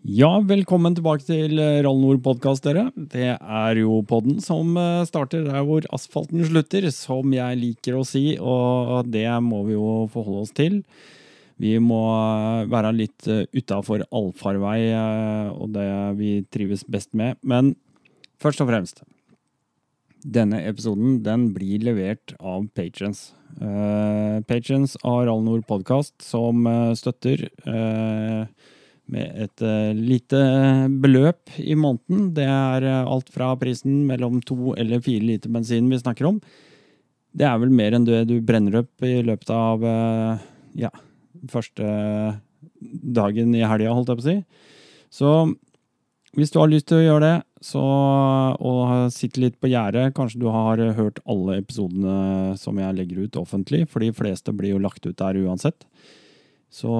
Ja, velkommen tilbake til Rallnord-podkast, dere. Det er jo podden som eh, starter der hvor asfalten slutter, som jeg liker å si, og det må vi jo forholde oss til. Vi må eh, være litt eh, utafor allfarvei og det vi trives best med. Men først og fremst Denne episoden den blir levert av patrons. Uh, patrons av Rallnord podkast, som støtter. Uh, med et uh, lite beløp i måneden. Det er uh, alt fra prisen mellom to eller fire liter bensin vi snakker om. Det er vel mer enn det du brenner opp i løpet av ja, første dagen i helga, holdt jeg på å si. Så hvis du har lyst til å gjøre det, så, og sitter litt på gjerdet, kanskje du har hørt alle episodene som jeg legger ut offentlig, for de fleste blir jo lagt ut der uansett. Så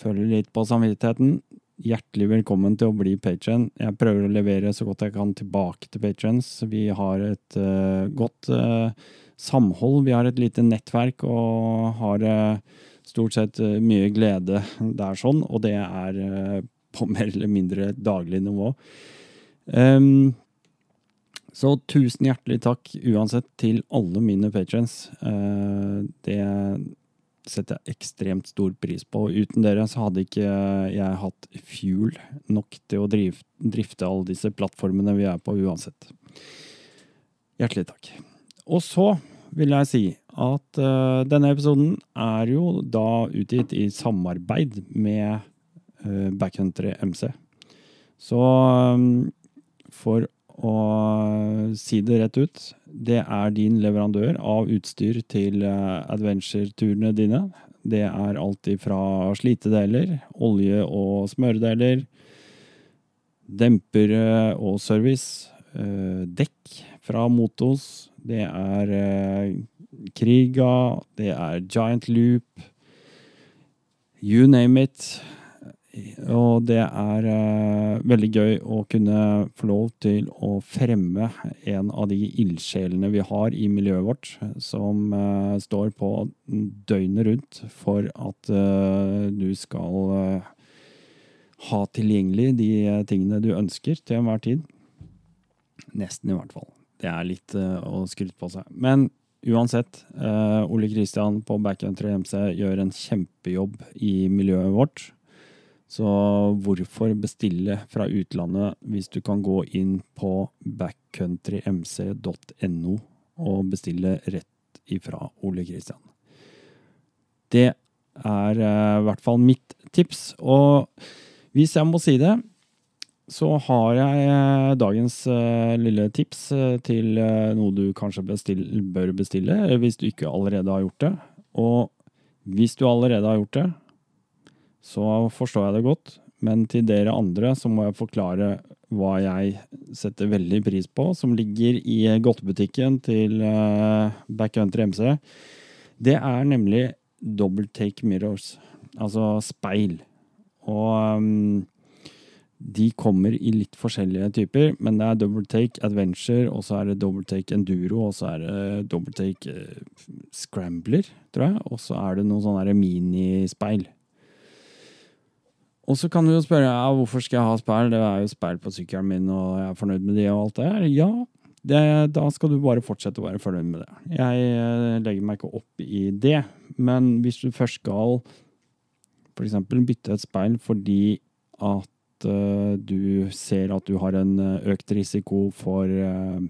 føler litt på samvittigheten, hjertelig velkommen til å bli patron. Jeg prøver å levere så godt jeg kan tilbake til patrons. Vi har et uh, godt uh, samhold. Vi har et lite nettverk og har uh, stort sett mye glede der sånn, og det er på mer eller mindre daglig nivå. Um, så tusen hjertelig takk uansett til alle mine patrons. det setter jeg ekstremt stor pris på. Uten dere så hadde ikke jeg hatt fuel nok til å drive, drifte alle disse plattformene vi er på uansett. Hjertelig takk. Og så vil jeg si at uh, denne episoden er jo da utgitt i samarbeid med uh, Backhunter MC. Så um, for å si det rett ut, det er din leverandør av utstyr til eh, adventure-turene dine. Det er alt fra slitedeler, olje- og smøredeler, dempere og service, eh, dekk fra Motos, det er eh, Kriga, det er Giant Loop, you name it. Og det er uh, veldig gøy å kunne få lov til å fremme en av de ildsjelene vi har i miljøet vårt, som uh, står på døgnet rundt for at uh, du skal ha tilgjengelig de tingene du ønsker til enhver tid. Nesten, i hvert fall. Det er litt å skryte på seg. Men uansett, Ole Kristian på Backcountry MC gjør en kjempejobb i miljøet vårt. Så hvorfor bestille fra utlandet hvis du kan gå inn på backcountrymc.no og bestille rett ifra Ole Kristian? Det er uh, i hvert fall mitt tips. Og hvis jeg må si det, så har jeg uh, dagens uh, lille tips til noe du kanskje bestille, bør bestille, hvis du ikke allerede har gjort det. Og hvis du allerede har gjort det, så forstår jeg det godt. Men til dere andre så må jeg forklare hva jeg setter veldig pris på, som ligger i godtebutikken til uh, Backcountry MC. Det er nemlig double take mirrors, altså speil. Og um, de kommer i litt forskjellige typer, men det er double take adventure, og så er det double take enduro, og så er det double take uh, scrambler, tror jeg. Og så er det noen sånne minispeil. Og så kan du jo spørre ja, hvorfor skal jeg ha speil, det er jo speil på sykkelen min, og jeg er fornøyd med det og alt det her. Ja, det, da skal du bare fortsette å være fornøyd med det. Jeg eh, legger meg ikke opp i det. Men hvis du først skal f.eks. bytte et speil fordi at uh, du ser at du har en eh, økt risiko for uh,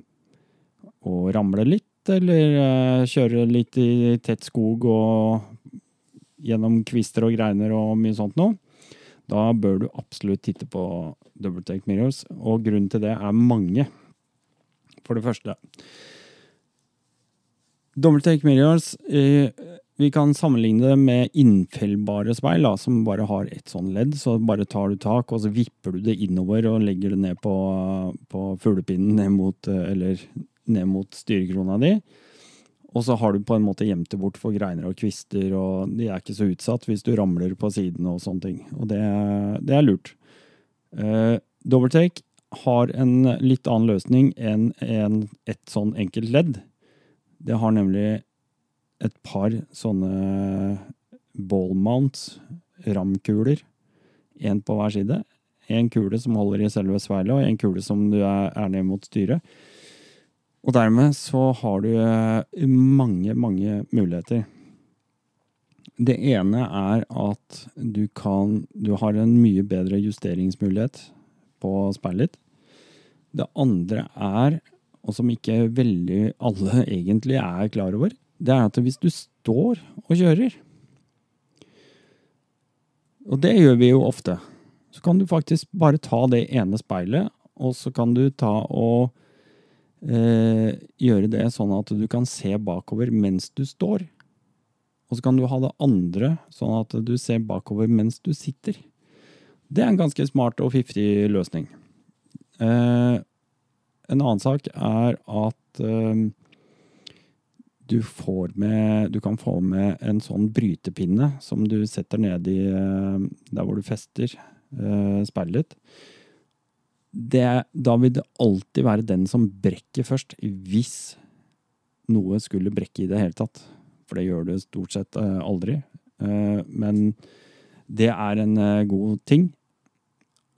å ramle litt, eller uh, kjøre litt i tett skog og gjennom kvister og greiner og mye sånt noe, da bør du absolutt titte på double take mirrors, og grunnen til det er mange. For det første Double take mirrors eh, Vi kan sammenligne det med innfellbare speil, da, som bare har ett sånn ledd. Så bare tar du tak, og så vipper du det innover og legger det ned på, på fuglepinnen ned mot, eller ned mot styrekrona di. Og så har du på en måte gjemt det bort for greiner og kvister, og de er ikke så utsatt hvis du ramler på sidene og sånne ting. Og det, det er lurt. Uh, Doubletake har en litt annen løsning enn en, et sånn enkelt ledd. Det har nemlig et par sånne ball mounts, ramkuler, Én på hver side. En kule som holder i selve sveilet, og en kule som du er, er ned mot styret. Og dermed så har du eh, mange, mange muligheter. Det ene er at du kan Du har en mye bedre justeringsmulighet på speilet. Det andre er, og som ikke veldig alle egentlig er klar over, det er at hvis du står og kjører Og det gjør vi jo ofte. Så kan du faktisk bare ta det ene speilet, og så kan du ta og eh, gjøre det sånn at du kan se bakover mens du står. Og så kan du ha det andre sånn at du ser bakover mens du sitter. Det er en ganske smart og fiffig løsning. Eh, en annen sak er at eh, du, med, du kan få med en sånn brytepinne som du setter ned i eh, der hvor du fester eh, speilet ditt. Det, da vil det alltid være den som brekker først, hvis noe skulle brekke i det hele tatt. For det gjør det stort sett eh, aldri. Eh, men det er en eh, god ting.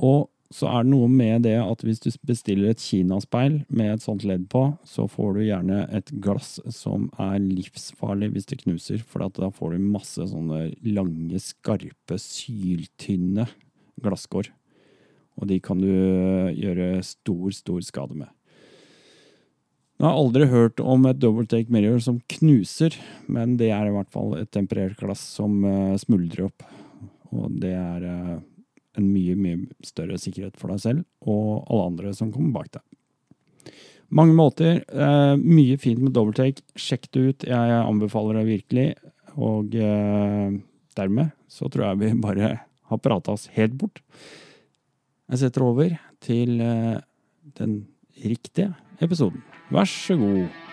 Og så er det noe med det at hvis du bestiller et kinaspeil med et sånt ledd på, så får du gjerne et glass som er livsfarlig hvis det knuser, for da får du masse sånne lange, skarpe, syltynne glasskår. Og de kan du gjøre stor, stor skade med. Jeg har aldri hørt om et double take mirror som knuser, men det er i hvert fall et temperert glass som uh, smuldrer opp. Og det er uh, en mye, mye større sikkerhet for deg selv og alle andre som kommer bak deg. Mange måter. Mye fint med double take. Sjekk det ut. Jeg anbefaler det virkelig. Og dermed så tror jeg vi bare har prata oss helt bort. Jeg setter over til den riktige episoden. Vær så god.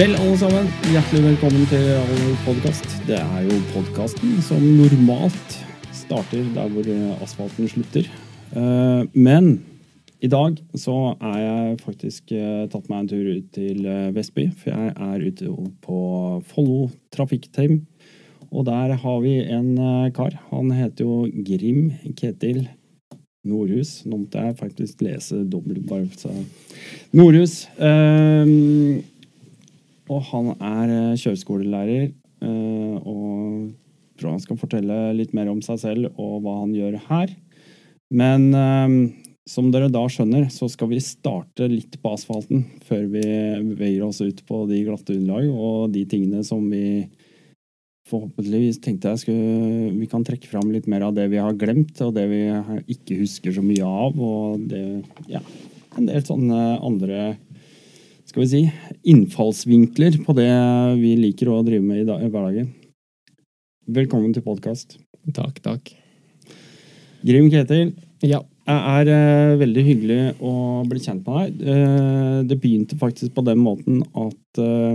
Vel, alle sammen, hjertelig velkommen til All podkast. Det er jo podkasten som normalt starter der hvor asfalten slutter. Eh, men i dag så er jeg faktisk eh, tatt meg en tur ut til eh, Vestby. For jeg er ute på Follo trafikkteam. Og der har vi en kar. Han heter jo Grim Ketil Nordhus. Nå måtte jeg faktisk lese dobbelt bare så Nordhus. Um, og han er eh, kjøreskolelærer. Eh, og tror han skal fortelle litt mer om seg selv og hva han gjør her. Men eh, som dere da skjønner, så skal vi starte litt på asfalten før vi beveger oss ut på de glatte underlag og de tingene som vi forhåpentligvis tenkte jeg skulle Vi kan trekke fram litt mer av det vi har glemt, og det vi ikke husker så mye av, og det Ja, en del sånne andre skal vi si, innfallsvinkler på det vi liker å drive med i hverdagen. Velkommen til podkast. Takk, takk. Grim Ketil, ja. det er uh, veldig hyggelig å bli kjent med deg. Uh, det begynte faktisk på den måten at uh,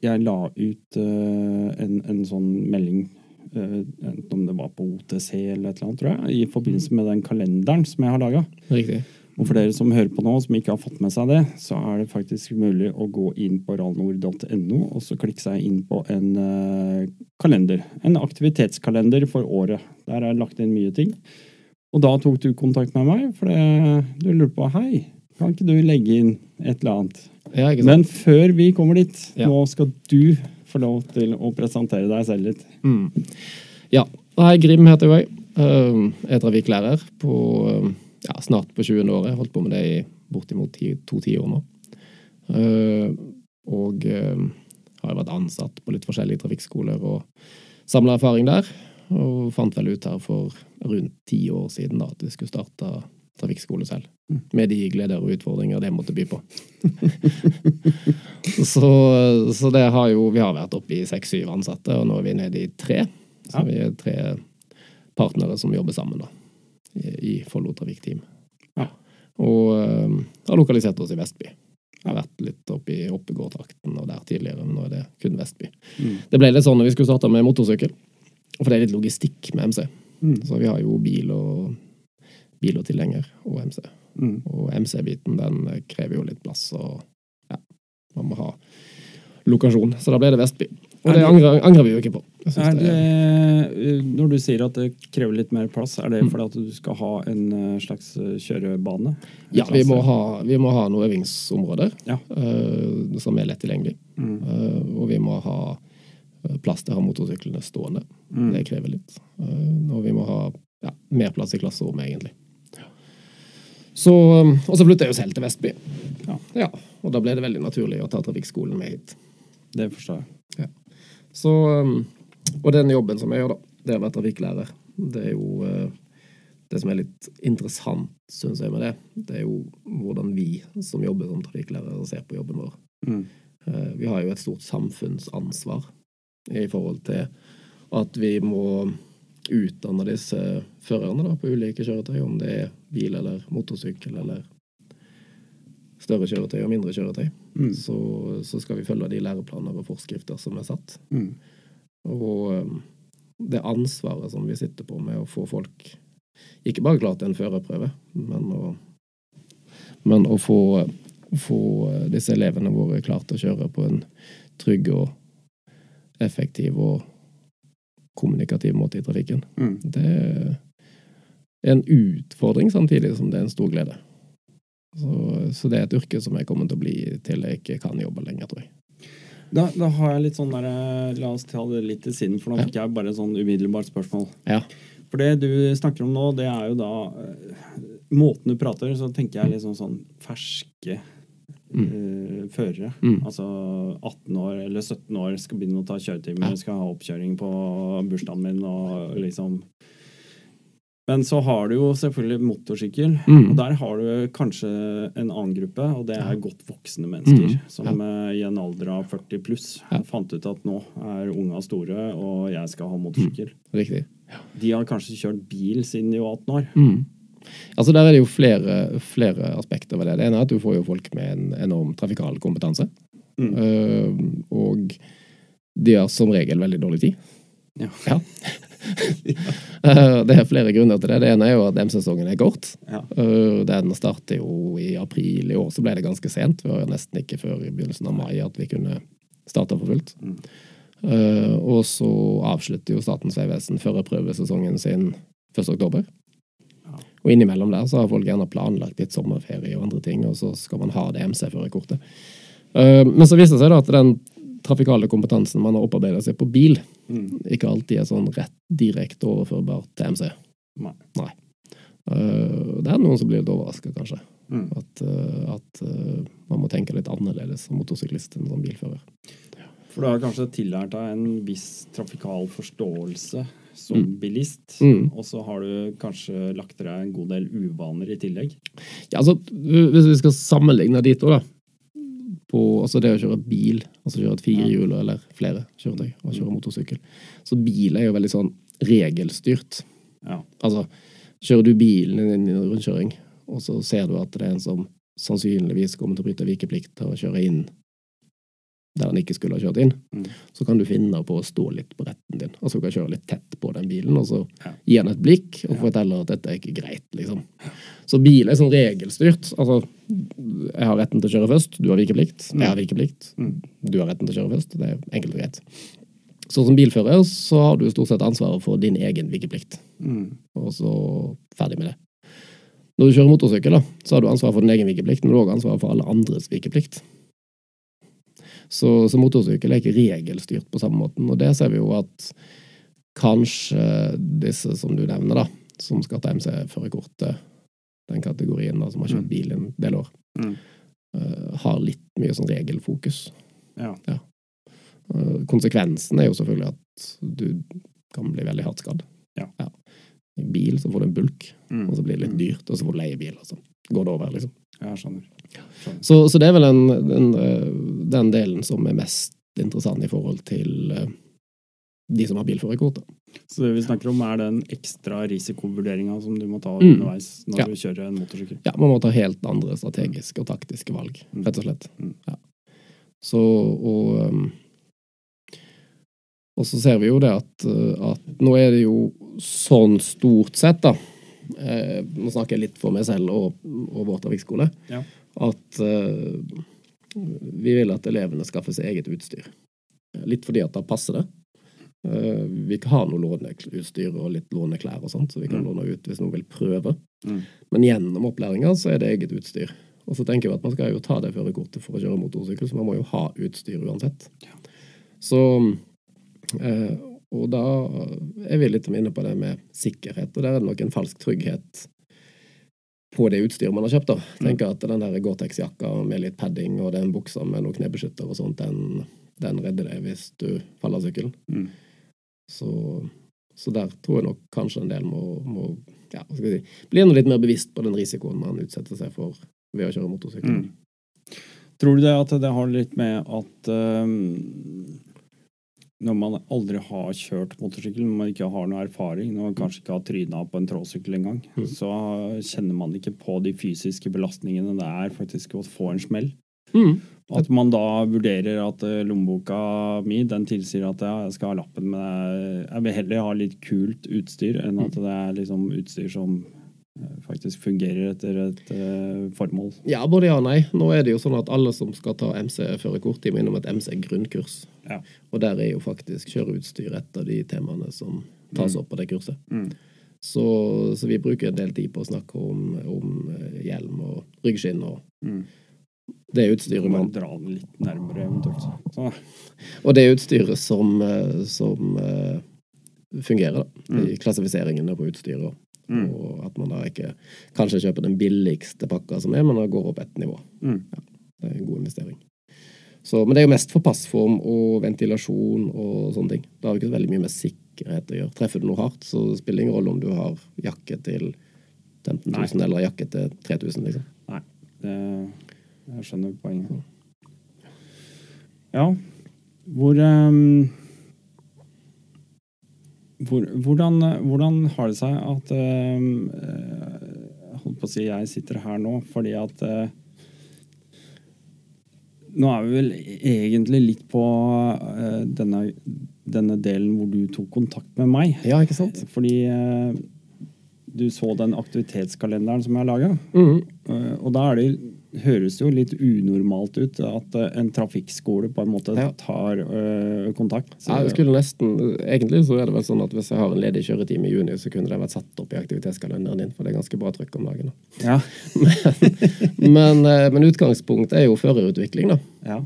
jeg la ut en, en, sånn melding, enten om det var på OTC eller et eller annet, tror jeg, i forbindelse med den kalenderen som jeg har laga. Og for dere som hører på nå, som ikke har fått med seg det, så er det faktisk mulig å gå inn på ralnord.no og så klikke seg inn på en uh, kalender. En aktivitetskalender for året. Der er det lagt inn mye ting. Og da tok du kontakt med meg, for det, du lurte på Hei, kan ikke du legge inn et eller annet? Ja, Men før vi kommer dit, ja. nå skal du få lov til å presentere deg selv litt. Mm. Ja. Hei, Grim heter jeg. Uh, jeg er trafikklærer på uh, ja, snart på 20. året. Holdt på med det i bortimot to tiår nå. Uh, og uh, har vært ansatt på litt forskjellige trafikkskoler og samla erfaring der. Og fant vel ut her for rundt ti år siden da, at vi skulle starte trafikkskole selv. Mm. Med de gleder og utfordringer det måtte by på. så, så det har jo Vi har vært oppe i seks-syv ansatte, og nå er vi nede i tre. Så Ja. vi er tre partnere som jobber sammen da, i, Follo Trafikkteam. Ja. Og eh, har lokalisert oss i Vestby. Jeg har vært litt oppe i Oppegårdtrakten og der tidligere, men nå er det kun Vestby. Mm. Det ble litt sånn når vi skulle starte med motorsykkel, for det er litt logistikk med MC. Mm. Så vi har jo bil og, bil og tilhenger og MC. Mm. Og MC-biten den krever jo litt plass, og ja, man må ha lokasjon. Så da ble det Vestby. Og det angrer, angrer vi jo ikke på. Det, når du sier at det krever litt mer plass, er det Mm. fordi at du skal ha en eh, slags eh, kjørebane? En ja, vi må, ha, vi må ha noen øvingsområder Ja. uh, som er lett tilgjengelig. Mm. Uh, og vi må ha plass til å ha motorsyklene stående. Mm. Det krever litt. Uh, og vi må ha ja, mer plass i klasserommet, egentlig. Så, um, og så flytta jeg jo selv til Vestby. Ja. og da ble det veldig naturlig å ta trafikkskolen med hit. Det forstår jeg. Så, um, og den jobben som jeg gjør, da, det er å være trafikklærer. Det er jo eh, det som er litt interessant, syns jeg, med det. Det er jo hvordan vi som jobber som trafikklærere, ser på jobben vår. Mm. Eh, Vi har jo et stort samfunnsansvar i forhold til at vi må utdanne disse førerne da, på ulike kjøretøy, om det er bil eller motorsykkel eller større kjøretøy og mindre kjøretøy. Mm. Så, så skal vi følge de læreplaner og forskrifter som er satt. Mm. Og um, det ansvaret som vi sitter på med å få folk ikke bare klart en førerprøve, men å, men å få, få disse elevene våre klart til å kjøre på en trygg og effektiv og kommunikativ måte i trafikken. Mm. Det er en utfordring samtidig som det er en stor glede. Så, så det er et yrke som jeg kommer til å bli til jeg ikke kan jobbe lenger, tror jeg. Da, da har jeg litt sånn der, eh, La oss ta det litt til siden, for nå fikk jeg bare et sånn umiddelbart spørsmål. Ja. For det du snakker om nå, det er jo da eh, Måten du prater, så tenker jeg liksom sånn ferske eh, førere. Mm. Altså 18 år eller 17 år skal begynne å ta kjøretimer, Ja. skal ha oppkjøring på bursdagen min og liksom Men så har du jo selvfølgelig motorsykkel. Mm. Og der har du kanskje en annen gruppe, og det er godt voksne mennesker. Mm, Som ja. i en alder av 40 pluss Ja. fant ut at nå er unga store, og jeg skal ha motorsykkel. Riktig. De har kanskje kjørt bil siden de var 18 år. Mm. Altså Der er det jo flere, flere aspekter ved det. Det ene er at du får jo folk med en enorm trafikal kompetanse. Mm. Eh, og de har som regel veldig dårlig tid. Ja. Ja. Det er flere grunner til det. Det ene er jo at M-sesongen er kort. Ja. Eh, den starter jo i april. I år så ble det ganske sent. Det var nesten ikke før i begynnelsen av mai at vi kunne starte for fullt. Mm. Eh, og så avslutter jo Statens vegvesen førerprøvesesongen sin 1. oktober. Ja. Og innimellom der så har folk gjerne planlagt litt sommerferie og andre ting, og så skal man ha det MC-førerkortet. Eh, men så viser det seg da at den trafikale kompetansen man har opparbeidet seg på bil, Mm. ikke alltid er sånn rett direkte overførbar til MC. Nei. Eh, det er noen som blir litt overraska, kanskje. Mm. At, uh, at uh, man må tenke litt annerledes som motorsyklist enn som bilfører. For du har kanskje tillært deg en viss trafikal forståelse som Mm. bilist, Mm. og så har du kanskje lagt til deg en god del uvaner i tillegg. Ja, altså, hvis vi skal sammenligne de to, da. På altså det å kjøre bil, altså kjøre et firehjul eller flere kjøretøy, og kjøre motorsykkel. Så bil er jo veldig sånn regelstyrt. Ja. Altså, kjører du bilen inn i en rundkjøring, og så ser du at det er en som sannsynligvis kommer til å bryte vikeplikt til å kjøre inn der han ikke skulle ha kjørt inn, Mm. så kan du finne på å stå litt på retten din. Altså du kan kjøre litt tett på den bilen, og så Ja. gi han et blikk og fortelle at dette er ikke greit, liksom. Så bil er sånn regelstyrt. Altså, jeg har retten til å kjøre først, du har vikeplikt. Jeg har vikeplikt, Mm. du har retten til å kjøre først. Det er enkelt og greit. Så som bilfører så har du stort sett ansvaret for din egen vikeplikt, Mm. og så ferdig med det. Når du kjører motorsykkel, da, så har du ansvaret for din egen vikeplikt, men du har også ansvaret for alle andres vikeplikt. Så, så motorsykkel er ikke regelstyrt på samme måten, og det ser vi jo at kanskje disse som du nevner, da, som skal ta MC-førerkortet, den kategorien da, som har kjørt Mm. bil en del år, Mm. uh, har litt mye sånn regelfokus. Ja. Eh, konsekvensen er jo selvfølgelig at du kan bli veldig hardt skadd. Ja. i bil, så får du en bulk, Mm. og så blir det litt dyrt, og så får du leie bil, og så går det over, liksom. Ja, jeg skjønner. Så, så det er vel den, den, eh, den delen som er mest interessant i forhold til eh, de som har bilførerkort. Så det vi snakker om, er den ekstra risikovurderinga som du må ta Mm. underveis når Ja. du kjører en motorsykkel. Ja, man må ta helt andre strategiske og taktiske valg, Mm. rett og slett. Mm. Ja. Så, og um, Og så ser vi jo det at, at nå er det jo sånn stort sett, da eh, Nå snakker jeg litt for meg selv og, og vår trafikkskole. Ja. At uh, vi vil at elevene skaffer seg eget utstyr. Litt fordi at da passer det. Eh, vi kan ha noe låneutstyr og litt låneklær og sånt, så vi kan Mm. låne ut hvis noen vil prøve. Mm. Men gjennom opplæringa så er det eget utstyr. Og så tenker vi at man skal jo ta det førerkortet for å kjøre motorsykkel, så man må jo ha utstyr uansett. Så eh, Og da er vi litt inne på det med sikkerhet, og der er det nok en falsk trygghet på det utstyret man har kjøpt. da. Tenker at den der Gore-Tex-jakka med litt padding og den buksa med noe knebeskytter og sånt, den, den redder deg hvis du faller av sykkelen. Mm. Så, så der tror jeg nok kanskje en del må, må ja, hva skal jeg si, bli enda litt mer bevisst på den risikoen man utsetter seg for ved å kjøre motorsykkel. Mm. Tror du det at det har litt med at um, når man aldri har kjørt motorsykkel, når man ikke har noe erfaring, når man kanskje ikke har tryna på en tråsykkel engang, Mm. så kjenner man ikke på de fysiske belastningene det er faktisk å få en smell. Mm. At man da vurderer at eh, lommeboka mi den tilsier at jeg skal ha lappen, men jeg, vil heller ha litt kult utstyr enn at det er liksom utstyr som faktisk fungerer etter et uh, formål. Ja, både ja og nei. Nå er det jo sånn at alle som skal ta MC-førerkort, de må innom et MC-grunnkurs. Ja. Og der er jo faktisk kjøreutstyr et av de temaene som tas Mm. opp på det kurset. Mm. Så, så vi bruker en del tid på å snakke om, om eh, hjelm og ryggskinn og Mm. det utstyret man dra den litt nærmere eventuelt. Så. Og det utstyret som, eh, som eh, fungerer, da. Mm. I klassifiseringene på utstyret. Mm. Og at man da ikke kanskje kjøper den billigste pakka som er, men da går opp ett nivå. Mm. Det er en god investering. Så, men det er jo mest for passform og ventilasjon og sånne ting. Det har jo ikke veldig mye med sikkerhet å gjøre. Treffer du noe hardt, så spiller det ingen rolle om du har jakke til 15 000 Nei. eller jakke til 3000, liksom. Det, jeg skjønner poenget. Ja, hvor um hvordan, hvordan har det seg at Jeg holdt på å si jeg sitter her nå fordi at eh, Nå er vi vel egentlig litt på eh, denne, denne delen hvor du tok kontakt med meg. Ja, ikke sant? Fordi du så den aktivitetskalenderen som jeg har laga. Mm. Eh, Og da er det, høres jo litt unormalt ut at eh, en trafikkskole på en måte tar ø, kontakt. Ja, skulle nesten, Egentlig så er det vel sånn at hvis jeg har en ledig kjøretime i juni, så kunne det vært satt opp i aktivitetskalenderen din, for det er ganske bra trykk om dagen. da. Ja. Men, men, men utgangspunktet er jo førerutvikling, da. ja.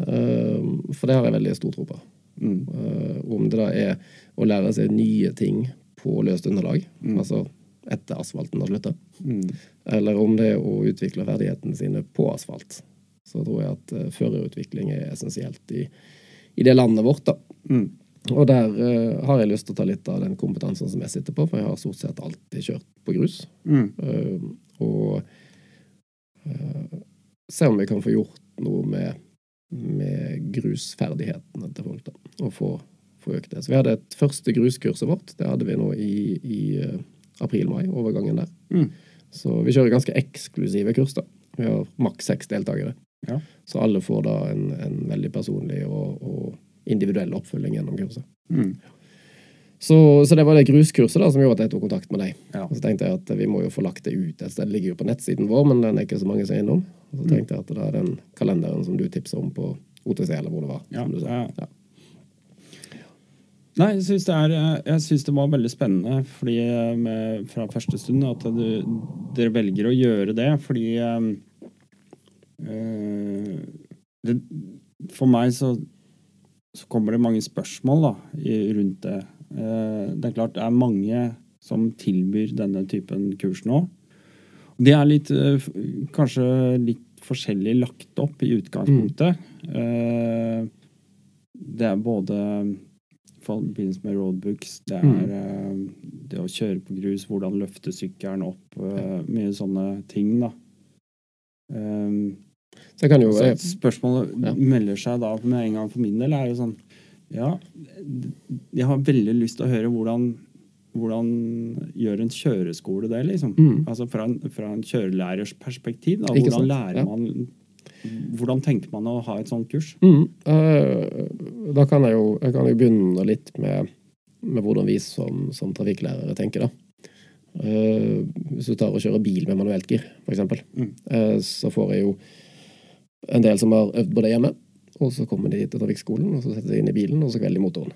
Eh, For det har jeg veldig stor tro på. Mm. Eh, Om det da er å lære seg nye ting på løst underlag, Mm. altså etter asfalten har slutta, Mm. eller om det er å utvikle ferdighetene sine på asfalt, så tror jeg at uh, førerutvikling er essensielt i, i det landet vårt. da. Mm. Og der uh, har jeg lyst til å ta litt av den kompetansen som jeg sitter på, for jeg har stort sett alltid kjørt på grus. Mm. Uh, og eh, se om vi kan få gjort noe med, med grusferdighetene til folk, da. Og få, få økt det. Så vi hadde et første gruskurset vårt. Det hadde vi nå i, i april-mai, overgangen der. Mm. Så vi kjører ganske eksklusive kurs, da. Vi har maks seks deltakere. Ja. Så alle får da en, en veldig personlig og, og individuell oppfølging gjennom kurset. Mm. Så, så det var det gruskurset da som gjorde at jeg tok kontakt med deg. Ja. Og så tenkte jeg at vi må jo få lagt det ut et sted. Det ligger jo på nettsiden vår, men den er ikke så mange som er innom. Og så Mm. tenkte jeg at det er den kalenderen som du tipsa om på OTC, eller hvor det var. Ja, som du sa. ja. Nei, jeg syns det, eh, det var veldig spennende fordi eh, med, fra første stund at du, dere velger å gjøre det, fordi eh, eh, det, For meg så, så kommer det mange spørsmål da, i, rundt det. Eh, det er klart det er mange som tilbyr denne typen kurs nå. Det er litt, eh, kanskje litt forskjellig lagt opp i utgangspunktet. Eh, det er både i forbindelse med roadbooks, det er Mm. eh, det å kjøre på grus, hvordan løfte sykkelen opp, uh, mye sånne ting, da. Um, så jeg kan jo, så spørsmålet ja. melder seg da med en gang for min del, er jo sånn Ja, jeg har veldig lyst til å høre hvordan, hvordan gjør en kjøreskole det, liksom? Mm. Altså fra en, fra en, kjørelærers perspektiv. Da. Hvordan lærer man hvordan tenker man å ha et sånt kurs? Mm. Eh, da kan jeg jo, jeg kan jo begynne litt med, med hvordan vi som, som, trafikklærere tenker. da. Eh, hvis du tar og kjører bil med manuelt gir, f.eks., mm. Eh, så får jeg jo en del som har øvd på det hjemme. Og så kommer de til trafikkskolen og så setter de inn i bilen og så kvelder de motoren.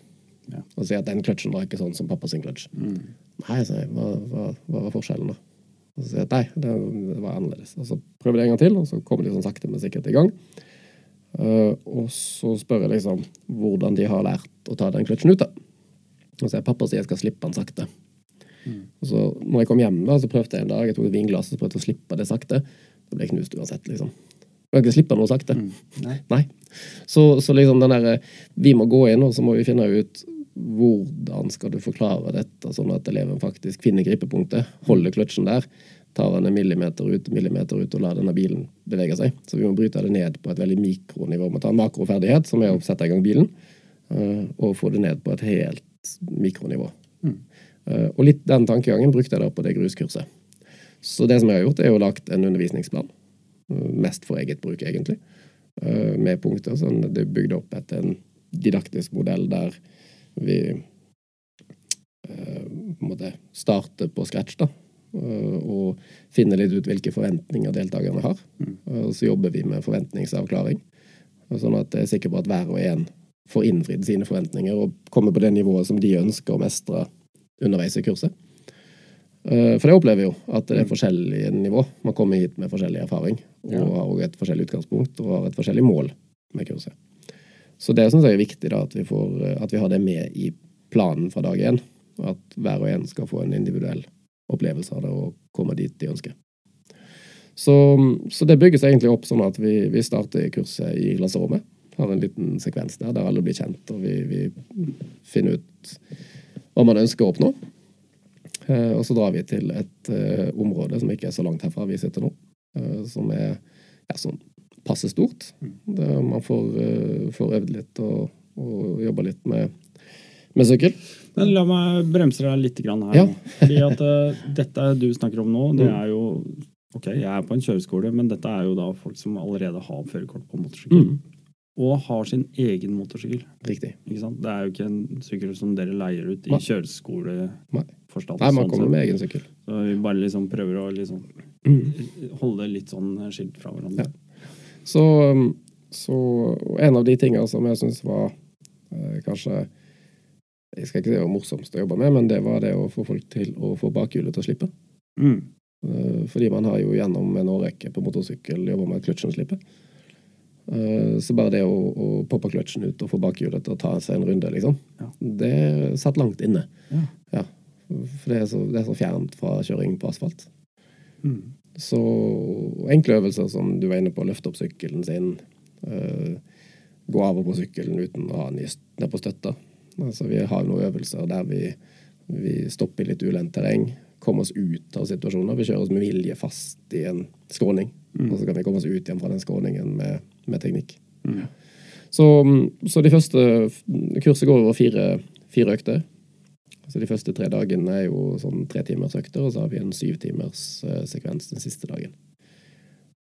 Ja. Og sier at den kløtsjen var ikke sånn som pappa sin kløtsj. Mm. Nei, jeg, hva, hva, hva var forskjellen, da? Og så sier jeg at nei, det, det, var annerledes. Og så prøver de en gang til, og så kommer de sånn sakte, men sikkert i gang. Uh, og så spør jeg liksom hvordan de har lært å ta den kløtsjen ut. da. Og så sier pappa sier jeg skal slippe den sakte. Mm. Og så når jeg kom hjem, da, så prøvde jeg en dag, jeg tok et vinglass og prøvde å slippe det sakte. Da ble jeg knust uansett, liksom. Jeg kan ikke slippe noe sakte. Mm. Nei. Nei. Så, så, liksom den derre Vi må gå inn, og så må vi finne ut hvordan skal du forklare dette, sånn at eleven faktisk finner gripepunktet, holder kløtsjen der, tar den en millimeter ut, millimeter ut og lar denne bilen bevege seg. Så vi må bryte det ned på et veldig mikronivå. Vi må ta en makroferdighet, som er å sette i gang bilen, eh, og få det ned på et helt mikronivå. Mm. Eh, og litt den tankegangen brukte jeg da på det gruskurset. Så det som jeg har gjort, er jo lagt en undervisningsplan. Eh, mest for eget bruk, egentlig. Med punkter. Sånn det er bygd opp etter en didaktisk modell der vi eh, på en måte starter på scratch, da. Eh, og finner litt ut hvilke forventninger deltakerne har. Mm. Og så jobber vi med forventningsavklaring. Sånn at jeg er sikker på at hver og en får innfridd sine forventninger og kommer på det nivået som de ønsker å mestre underveis i kurset. Eh, for det opplever jo at det er mm. forskjellige nivå. Man kommer hit med forskjellig erfaring og har også et forskjellig utgangspunkt og har et forskjellig mål med kurset. Så det syns jeg er viktig, da, at vi, får, at vi har det med i planen fra dag én. At hver og en skal få en individuell opplevelse av det og komme dit de ønsker. Så, så det bygges egentlig opp sånn at vi, vi starter kurset i klasserommet. Har en liten sekvens der der alle blir kjent, og vi, vi finner ut hva man ønsker å oppnå. Eh, og så drar vi til et uh, område som ikke er så langt herfra vi sitter nå, som er ja, sånn passe stort. Der man får, uh, får øvd litt og, og jobba litt med, med sykkel. Men la meg bremse deg litt her. Ja. Fordi at uh, dette du snakker om nå, det mm. er jo Ok, jeg er på en kjøreskole, men dette er jo da folk som allerede har førerkort på motorsykkel. Mm. Og har sin egen motorsykkel. Riktig. Ikke sant? Det er jo ikke en sykkel som dere leier ut i kjøreskoleforstand. Nei, man kommer med egen sykkel. Så vi bare liksom prøver å liksom mm. holde litt sånn skilt fra hverandre. Ja. Så, um, så en av de tingene som jeg syns var eh, kanskje Jeg skal ikke si det var morsomst å jobbe med, men det var det å få folk til å få bakhjulet til å slippe. Mm. Eh, fordi man har jo gjennom en årrekke på motorsykkel jobba med kløtsjen slipper. Eh, så bare det å, å poppe kløtsjen ut og få bakhjulet til å ta seg en runde, liksom, ja. det satt langt inne. Ja. ja. For det er, så, det er så fjernt fra kjøring på asfalt. Mm. Så enkle øvelser som du var inne på, løfte opp sykkelen sin, uh, gå av og på sykkelen uten å ha den ned på støtta. Altså, vi har noen øvelser der vi, vi stopper i litt ulendt terreng, kommer oss ut av situasjoner. Vi kjører oss med vilje fast i en skråning, mm. og så kan vi komme oss ut igjen fra den skråningen med, med teknikk. Mm. Så, så, de første kurset går over fire, fire økter. Så de første tre dagene er jo sånn tre timers økter, og så har vi en syv timers uh, sekvens den siste dagen.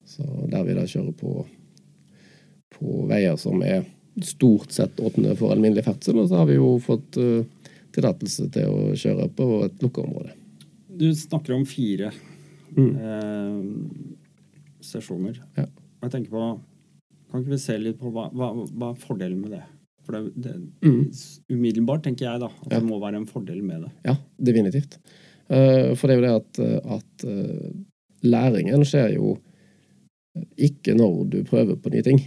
Så der vi da kjører på, på veier som er stort sett åpne for alminnelig ferdsel, og så har vi jo fått uh, tillatelse til å kjøre på et lukka område. Du snakker om fire mm. eh, sesjoner. Ja. Jeg tenker på Kan ikke vi se litt på hva, hva, hva er fordelen med det? For det, det mm. umiddelbart tenker jeg da, at ja. det må være en fordel med det. Ja, definitivt. Uh, for det er jo det at, at uh, læringen skjer jo ikke når du prøver på nye ting.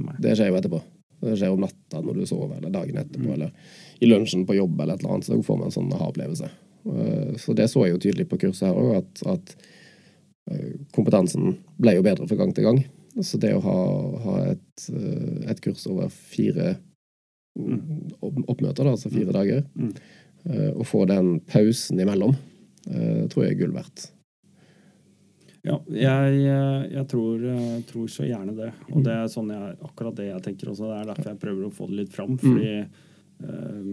Nei. Det skjer jo etterpå. Det skjer om natta når du sover, eller dagen etterpå, mm. eller i lunsjen på jobb, eller et eller annet. Så får man en sånn aha-opplevelse. Så det så jeg jo tydelig på kurset her òg, at, at kompetansen ble jo bedre fra gang til gang. Så det å ha, ha et, et, kurs over fire. Oppmøter, da, altså fire mm. dager. Mm. Eh, Å få den pausen imellom eh, tror jeg er gull verdt. Ja, jeg, eh, jeg tror, tror så gjerne det. Og det er sånn jeg, akkurat det jeg tenker også. Det er derfor jeg prøver å få det litt fram. Fordi eh,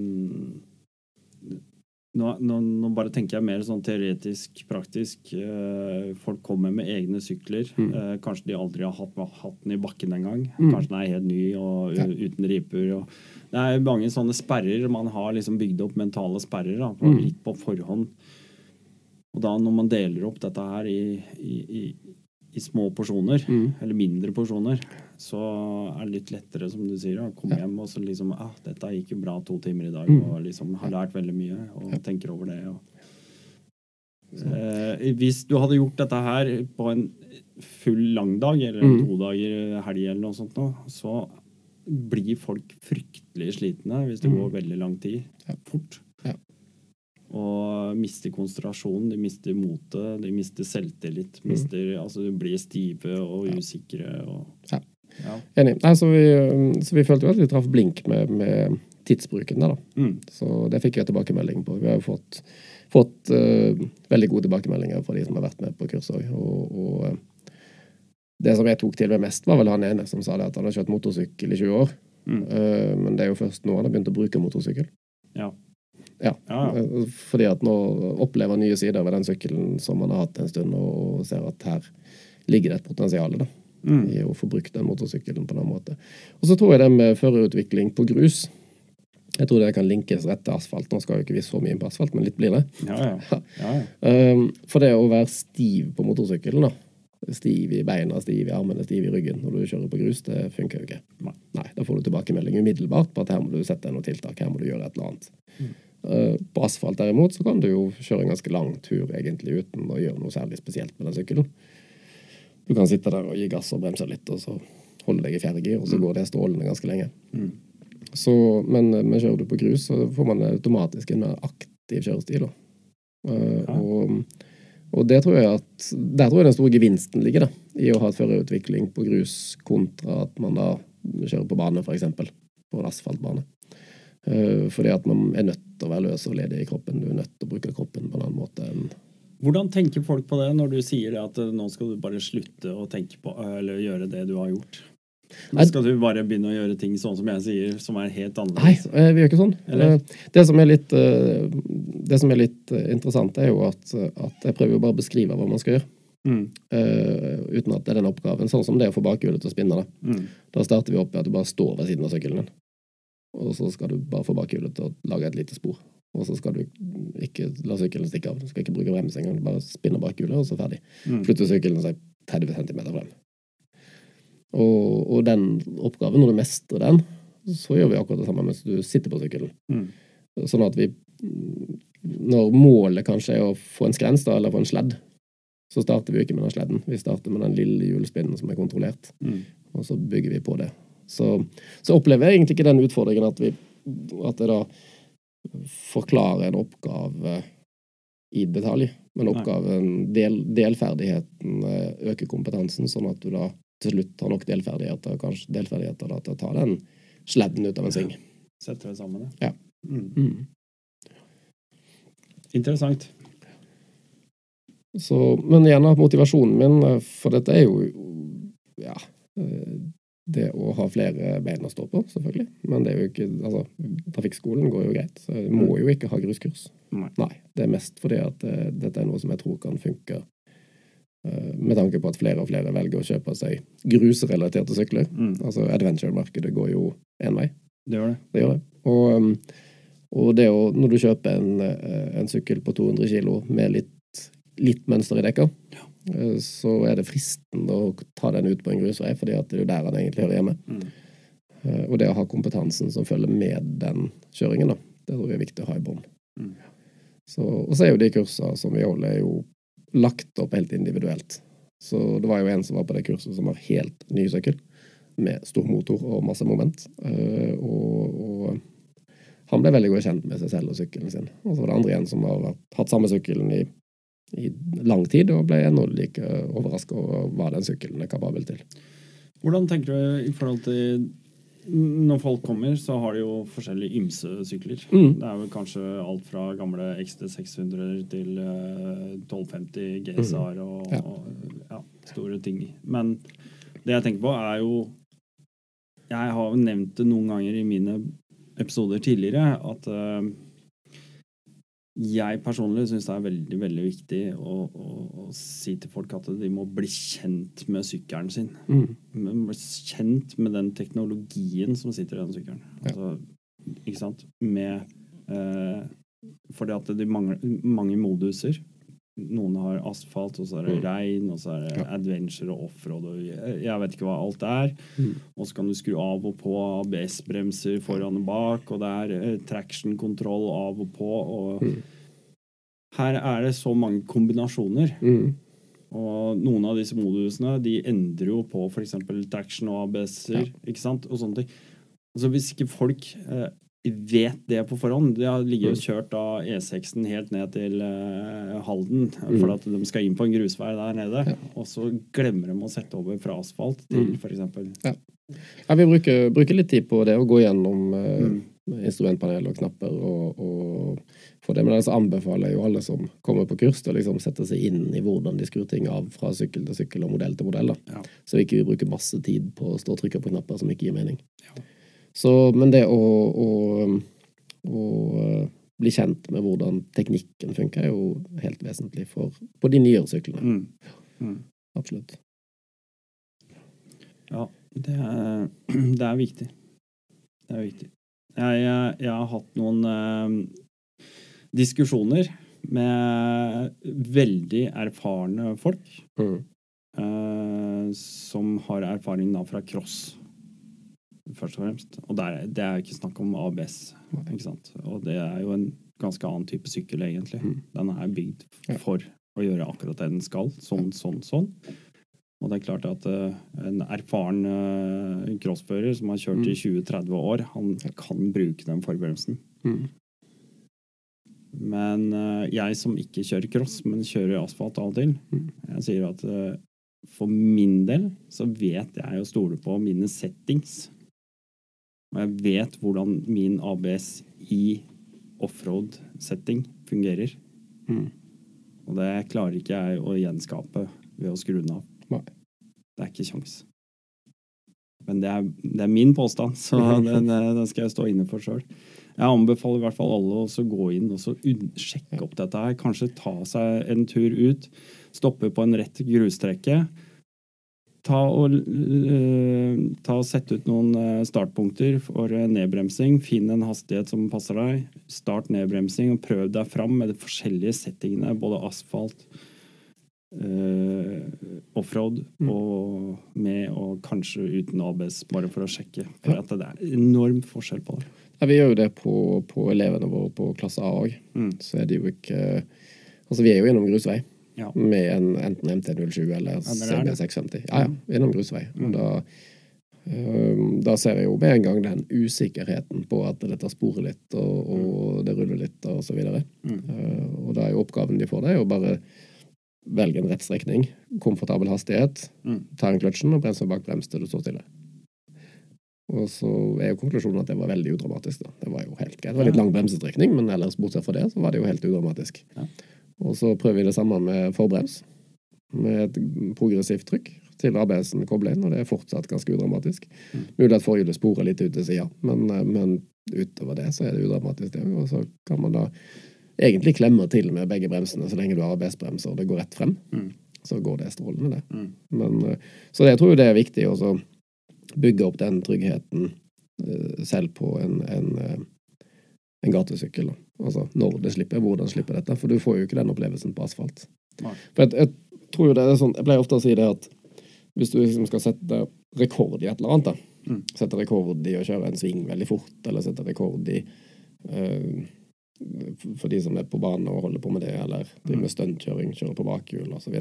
nå, nå, nå bare tenker jeg mer sånn teoretisk, praktisk. Eh, folk kommer med egne sykler. Mm. Eh, kanskje de aldri har hatt, hatt den i bakken engang. Mm. Kanskje den er helt ny og Ja. uten riper. Og det er mange sånne sperrer. Man har liksom bygd opp mentale sperrer da, på, Mm. litt på forhånd. Og da når man deler opp dette her i, i, i, i små porsjoner, Mm. eller mindre porsjoner, så er det litt lettere, som du sier, å komme hjem og så liksom ah, 'Dette gikk jo bra to timer i dag', Mm. og liksom har lært veldig mye og tenker over det. Og, eh, hvis du hadde gjort dette her på en full langdag, eller Mm. to dager helg, eller noe sånt, nå, så blir folk fryktelig slitne hvis det Mm. går veldig lang tid. Ja. Fort. Og mister konsentrasjon, de mister motet, de mister selvtillit. Mm. Mister, altså De blir stive og usikre. Og, Ja. Ja. Enig. Nei, så, vi, så vi følte jo at vi traff blink med, med tidsbruken der, da. Mm. Så det fikk jeg tilbakemelding på. Vi har jo fått, fått uh, veldig gode tilbakemeldinger fra de som har vært med på kurs òg. Og, og eh, det som jeg tok til meg mest, var vel han ene som sa det at han har kjørt motorsykkel i 20 år. Mm. Eh, men det er jo først nå han har begynt å bruke motorsykkel. Ja. Ja. Ja. Eh, Fordi at nå opplever nye sider ved den sykkelen som han har hatt en stund, og ser at her ligger det et potensial da, Mm. i å få brukt den motorsykkelen på den måten. Og så tror jeg det med førerutvikling på grus Jeg tror det kan linkes rett til asfalt. Nå skal jo ikke vi så mye inn på asfalt, men litt blir det. Ja, ja. ja, ja. Um, for det å være stiv på motorsykkelen, da. Stiv i beina, stiv i armene, stiv i ryggen når du kjører på grus, det funker jo ikke. Nei. Da får du tilbakemelding umiddelbart på at her må du sette deg noe tiltak, her må du gjøre et eller annet. Mm. Uh, på asfalt derimot så kan du jo kjøre en ganske lang tur egentlig uten å gjøre noe særlig spesielt med den sykkelen. Du kan sitte der og gi gass og bremse litt, og så holde deg i fjerde gir, og så går det strålende ganske lenge. Mm. Så, men, men kjører du på grus, så får man automatisk en mer aktiv kjørestil. Eh, Ja. og, og det tror jeg at der tror jeg den store gevinsten ligger, da, i å ha et førerutvikling på grus kontra at man da kjører på bane, f.eks. På en asfaltbane. Uh, fordi at man er nødt til å være løs og ledig i kroppen. Du er nødt til å bruke kroppen på en annen måte enn Hvordan tenker folk på det når du sier det at eh, nå skal du bare slutte å tenke på eller gjøre det du har gjort? Nå skal du bare begynne å gjøre ting sånn som jeg sier, som er helt annerledes. Nei, vi gjør ikke sånn. Eller? Eh, Det som er litt, eh, det som er litt eh, interessant, er jo at, at jeg prøver jo bare å beskrive hva man skal gjøre. Mm. eh, uten at det er den oppgaven. Sånn som det å få bakhjulet til å spinne. Da. Mm. da starter vi opp med at du bare står ved siden av sykkelen din. Og så skal du bare få bakhjulet til å lage et lite spor. Og så skal du ikke la sykkelen stikke av. Du skal ikke bruke brems engang. Du bare spinner bak hjulet, og så ferdig. Mm. Flytter sykkelen seg 30 cm frem. Og, og den oppgaven, når du mestrer den, så gjør vi akkurat det samme mens du sitter på sykkelen. Mm. Sånn at vi Når målet kanskje er å få en skrens, da, eller få en sledd, så starter vi jo ikke med den sledden. Vi starter med den lille hjulspinnen som er kontrollert, Mm. og så bygger vi på det. Så, så opplever jeg egentlig ikke den utfordringen at vi at det da forklarer en oppgave i detalj, men oppgaven, del, delferdigheten eh, øker kompetansen, sånn at du da til slutt har nok delferdigheter, kanskje delferdigheter da, til å ta den sledden ut av en sving. Setter det sammen, Ja. Mm. Mm. Interessant. Så, men igjen, motivasjonen min, eh, for dette er jo ja, eh, det å ha flere bein å stå på, selvfølgelig. Men det er jo ikke, altså, trafikkskolen går jo greit, så jeg må jo ikke ha gruskurs. Nei. Nei. det er mest fordi at uh, dette er noe som jeg tror kan funke. uh, med tanke på at flere og flere velger å kjøpe seg grusrelaterte sykler. Mm. Altså Adventure-markedet går jo én vei. Det gjør det. Det gjør det. Og, um, og det å, når du kjøper en, eh, en sykkel på 200 kilo med litt, litt mønster i dekka, eh, så er det fristende å ta den ut på en grusvei, fordi at det er jo der han egentlig hører hjemme. Mm. Eh, Og det å ha kompetansen som følger med den kjøringen, da, det tror jeg er viktig å ha i bånn. Mm. Så, og så er jo de kursene som vi holder, er jo lagt opp helt individuelt. Så det var jo en som var på det kurset som har helt ny sykkel, med stor motor og masse moment. Eh, og, og han ble veldig godt kjent med seg selv og sykkelen sin. Og så var det andre igjen som har hatt samme sykkelen i, i lang tid, og ble ennå like overraska over hva den sykkelen er kapabel til. Hvordan tenker du i forhold til når folk kommer, så har de jo forskjellige ymse-sykler. Mm. Det er vel kanskje alt fra gamle XT600 til eh, 1250 GSR og, Mm. Ja. og ja, store ting. Men det jeg tenker på, er jo Jeg har jo nevnt det noen ganger i mine episoder tidligere at eh, jeg personlig syns det er veldig veldig viktig å, å, å si til folk at de må bli kjent med sykkelen sin Mm. men bli kjent med den teknologien som sitter i den sykkelen. Ja. Altså, ikke sant? Med eh, Fordi at de mangler mange moduser. Noen har asfalt, og så er det Mm. regn, og så er det adventure og offroad og jeg, jeg vet ikke hva alt er. Mm. Og så kan du skru av og på ABS-bremser foran og bak, og det er eh, traction-kontroll av og på. Og Mm. her er det så mange kombinasjoner. Mm. Og noen av disse modusene de endrer jo på f.eks. traction og ABS-er. Ja. ikke sant? Og sånne ting. Altså Hvis ikke folk eh, vet det på forhånd De har ligget og kjørt da E6-en helt ned til eh, Halden Mm. for at de skal inn på en grusvei der nede. Ja. Og så glemmer de å sette over fra asfalt til Mm. f.eks. Ja, vi bruker, bruker litt tid på det, å gå gjennom Mm. instrumentpanel og knapper og, og få det. Men ellers anbefaler jeg jo alle som kommer på kurs å liksom sette seg inn i hvordan de skrur ting av fra sykkel til sykkel og modell til modell. Ja. Så vi ikke bruker masse tid på å stå og trykke på knapper som ikke gir mening. Ja. Så, men det å, å, å eh, bli kjent med hvordan teknikken funker, er jo helt vesentlig for, på de nyere syklene. Mm. Mm. Absolutt. Ja, det er, det er viktig. Det er viktig. Jeg, jeg, jeg har hatt noen eh, diskusjoner med veldig erfarne folk Mm. eh, som har erfaring da fra cross, først og fremst. Og der, det er ikke snakk om ABS, ikke sant? Og det er jo en ganske annen type sykkel, egentlig. Mm. Den er bygd for å gjøre akkurat det den skal. Sånn, sånn, sånn. Og det er klart at uh, en erfaren uh, crossfører som har kjørt i 20-30 år, han kan bruke den forberedelsen. Mm. Men uh, jeg som ikke kjører cross, men kjører asfalt av og til, Mm. jeg sier at for min del så vet jeg å stole på mine settings. Og jeg vet hvordan min ABS i offroad-setting fungerer. Mm. Og det klarer ikke jeg å gjenskape ved å skru den av. Nei. Det er ikke kjangs. Men det er, det er min påstand, så den, eh, den skal jeg stå inne for sjøl. Jeg anbefaler i hvert fall alle å gå inn og så sjekke opp dette her. Kanskje ta seg en tur ut. Stoppe på en rett grustrekke. Ta og, øh, ta og Sette ut noen øh, startpunkter for øh, nedbremsing. Finn en hastighet som passer deg. Start nedbremsing og prøv deg fram med de forskjellige settingene. Både asfalt, offroad Mm. og med og kanskje uten ABS, bare for å sjekke. For at det er enorm forskjell på det. Ja, vi gjør jo det på, på elevene våre på klasse A òg. Mm. Så er det jo ikke Altså, vi er jo gjennom grusvei Ja. med en, enten MT07 eller Ja, dere er det. CB650. Ja, ja, innom grusvei. Mm. Da, øhm, da ser jeg jo med en gang den usikkerheten på at dette sporer litt, og, og det ruller litt, og så videre. Mm. Uh, og da er jo oppgaven de får, det er jo bare velge en rett strekning, komfortabel hastighet, Mm. ta en kløtsjen og bremse bak brems til du står stille. Og så er jo konklusjonen at det var veldig udramatisk. da. Det var jo helt greit. Det var litt lang bremsestrekning, men ellers bortsett fra det, så var det jo helt udramatisk. Ja. Og så prøver vi det samme med forbrems, med et progressivt trykk til ABS-en kobler inn, og det er fortsatt ganske udramatisk. Mm. Mulig at forhjulet sporer litt ut til sida, men, eh, men utover det så er det udramatisk, det òg. Og så kan man da egentlig klemme til med begge bremsene så lenge du har ABS-bremser og det går rett frem. Mm. Så går det strålende, det. Mm. Men, så så jeg tror det er viktig å bygge opp den tryggheten eh, selv på en, en, eh, en gatesykkel. da. Altså når det slipper, hvordan slipper dette. For du får jo ikke den opplevelsen på asfalt. Nei. For jeg, jeg tror jo det er sånn, jeg pleier ofte å si det at hvis du liksom skal sette rekord i et eller annet, da. Mm. Sette rekord i å kjøre en sving veldig fort, eller sette rekord i eh, for de som er på banen og holder på med det, eller driver med stuntkjøring, kjører på bakhjul osv.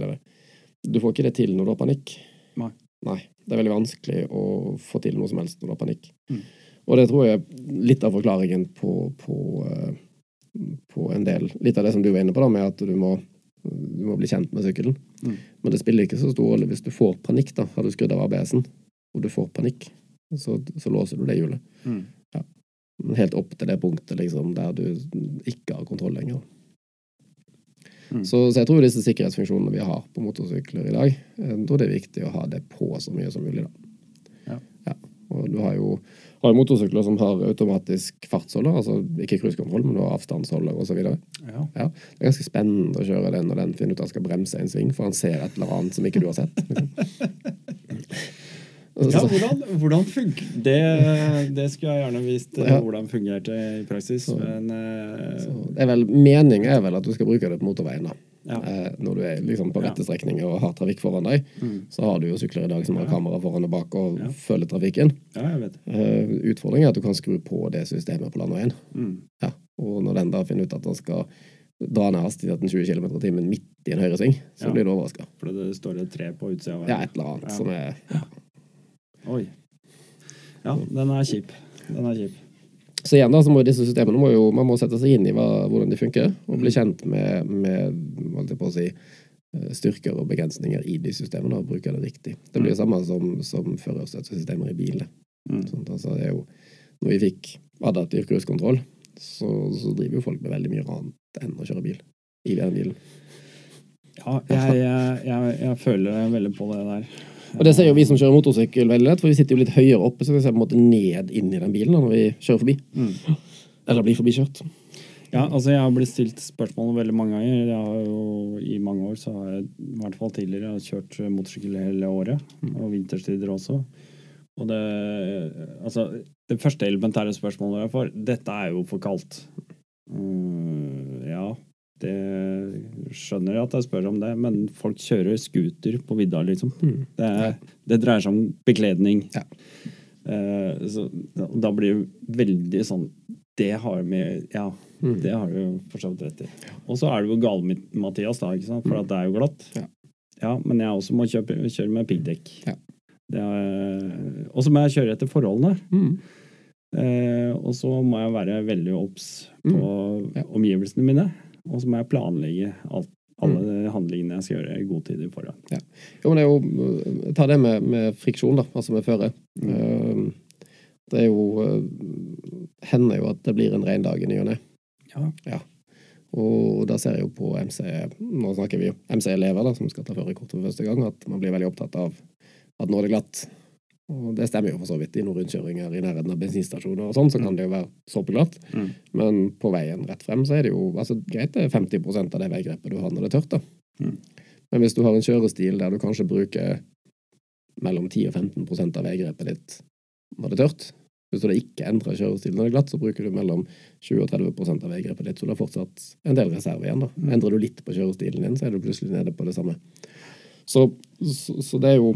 Du får ikke det til når du har panikk. Nei. Nei. Det er veldig vanskelig å få til noe som helst når du har panikk. Mm. Og det tror jeg er litt av forklaringen på, på, eh, på en del Litt av det som du var inne på, da, med at du må, du må bli kjent med sykkelen. Mm. Men det spiller ikke så stor rolle hvis du får panikk. da, Har du skrudd av ABS-en, og du får panikk, så, så låser du det hjulet. Mm. Helt opp til det punktet liksom, der du ikke har kontroll lenger. Mm. Så, så jeg tror disse sikkerhetsfunksjonene vi har på motorsykler i dag, jeg tror det er viktig å ha det på så mye som mulig. da. Ja. Og du har jo, har jo motorsykler som har automatisk fartsholder, altså ikke cruisekontroll, men du har avstandsholder osv. Det Ja. er ganske spennende å kjøre den når den finner ut at han skal bremse en sving, for han ser et eller annet som ikke du har sett. Liksom. Ja, hvordan, hvordan funker det? Det skulle jeg gjerne vist eh, Ja. hvordan det fungerte i praksis. Men eh, Så det er vel, Meningen er vel at du skal bruke det på motorveien. da. Ja. Eh, når du er liksom på rette strekninger og har trafikk foran deg, Mm. så har du jo sykler i dag som har kamera foran og bak og følger trafikken. ja, jeg vet. Eh, utfordringen er at du kan skru på det systemet på landeveien. Mm. Ja. Og når den da finner ut at den skal dra ned hastigheten 20 km i timen midt i en høyresving, så blir du overraska. For det står et tre på utsida av Ja, et eller annet som er Oi. Ja, den er kjip. Den er kjip. Så igjen da, så må disse systemene må jo, man må sette seg inn i hva, hvordan de funker, og bli kjent med, med holdt jeg på å si, eh, styrker og begrensninger i de systemene, og bruke det riktig. Det blir det samme som, som førerstøttesystemer i bilene. Mm. Sånn, altså, det er jo, når vi fikk adaptiv cruisekontroll, så, så driver jo folk med veldig mye annet enn å kjøre bil i den bilen. Ja, jeg, jeg, jeg, jeg føler veldig på det der. Og det ser jo vi som kjører motorsykkel veldig lett, for vi sitter jo litt høyere oppe, så vi ser på en måte ned inn i den bilen da, når vi kjører forbi. Mm. Eller blir forbikjørt. Ja, altså jeg har blitt stilt spørsmål veldig mange ganger. Jeg har jo, I mange år så har jeg i hvert fall tidligere kjørt motorsykkel hele året, og vinterstider også. Og det Altså, det første elementære spørsmålet jeg får, dette er jo for kaldt. Mm, ja, det skjønner jeg at jeg spør om det, men folk kjører scooter på vidda, liksom. Mm. Det, er, det dreier seg om bekledning. Ja. Uh, så da- blir det veldig sånn Det har vi Ja, Mm. det har du for så vidt rett i. Og så er du jo gal, Mathias, da, ikke sant? for at det er jo glatt. Ja. Ja, men jeg også må kjøpe, kjøre med piggdekk. Ja. Og så må jeg kjøre etter forholdene. Mm. Uh, og så må jeg være veldig obs på Ja. omgivelsene mine. Og så må jeg planlegge alt, alle handlingene jeg skal gjøre i god tid i forhånd. Jo, men det er jo Ta det med, med friksjon, da, altså med føre. Mm. Det er jo eh, Hender jo at det blir en regndag i ny og ne. Ja. Og da ser jeg jo på MC Nå snakker vi jo MC-elever da, som skal ta førerkort for første gang, at man blir veldig opptatt av at nå er det glatt. Og det stemmer jo for så vidt. I noen rundkjøringer i nærheten av bensinstasjoner og sånn, så kan det jo være såpeglatt. Mm. Men på veien rett frem så er det jo altså, greit det er 50 av det veigrepet du har når det er tørt. da. Mm. Men hvis du har en kjørestil der du kanskje bruker mellom 10 og 15 av veigrepet ditt når det er tørt Hvis du da ikke endrer kjørestilen når det er glatt, så bruker du mellom 20 og 30% av veigrepet ditt, så du har fortsatt en del reserve igjen. da. Mm. Endrer du litt på kjørestilen din, så er du plutselig nede på det samme. Så, så, så det er jo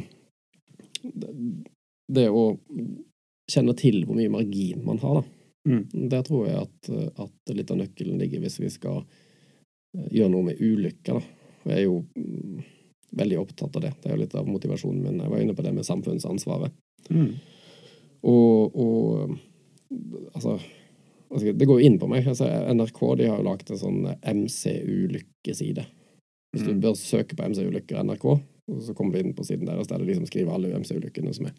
Det å kjenne til hvor mye margin man har, da. Mm. Der tror jeg at, at litt av nøkkelen ligger hvis vi skal eh, gjøre noe med ulykker. Da. Jeg er jo mm, veldig opptatt av det. Det er jo litt av motivasjonen min. Jeg var inne på det med samfunnsansvaret. Mm. Og, og altså altså, Det går jo inn på meg. Altså, NRK de har jo lagd en sånn MC-ulykkeside. Hvis du Mm. bør søke på MC-ulykker NRK, og så kommer vi inn på siden deres der det liksom skriver alle UMC-ulykkene som er.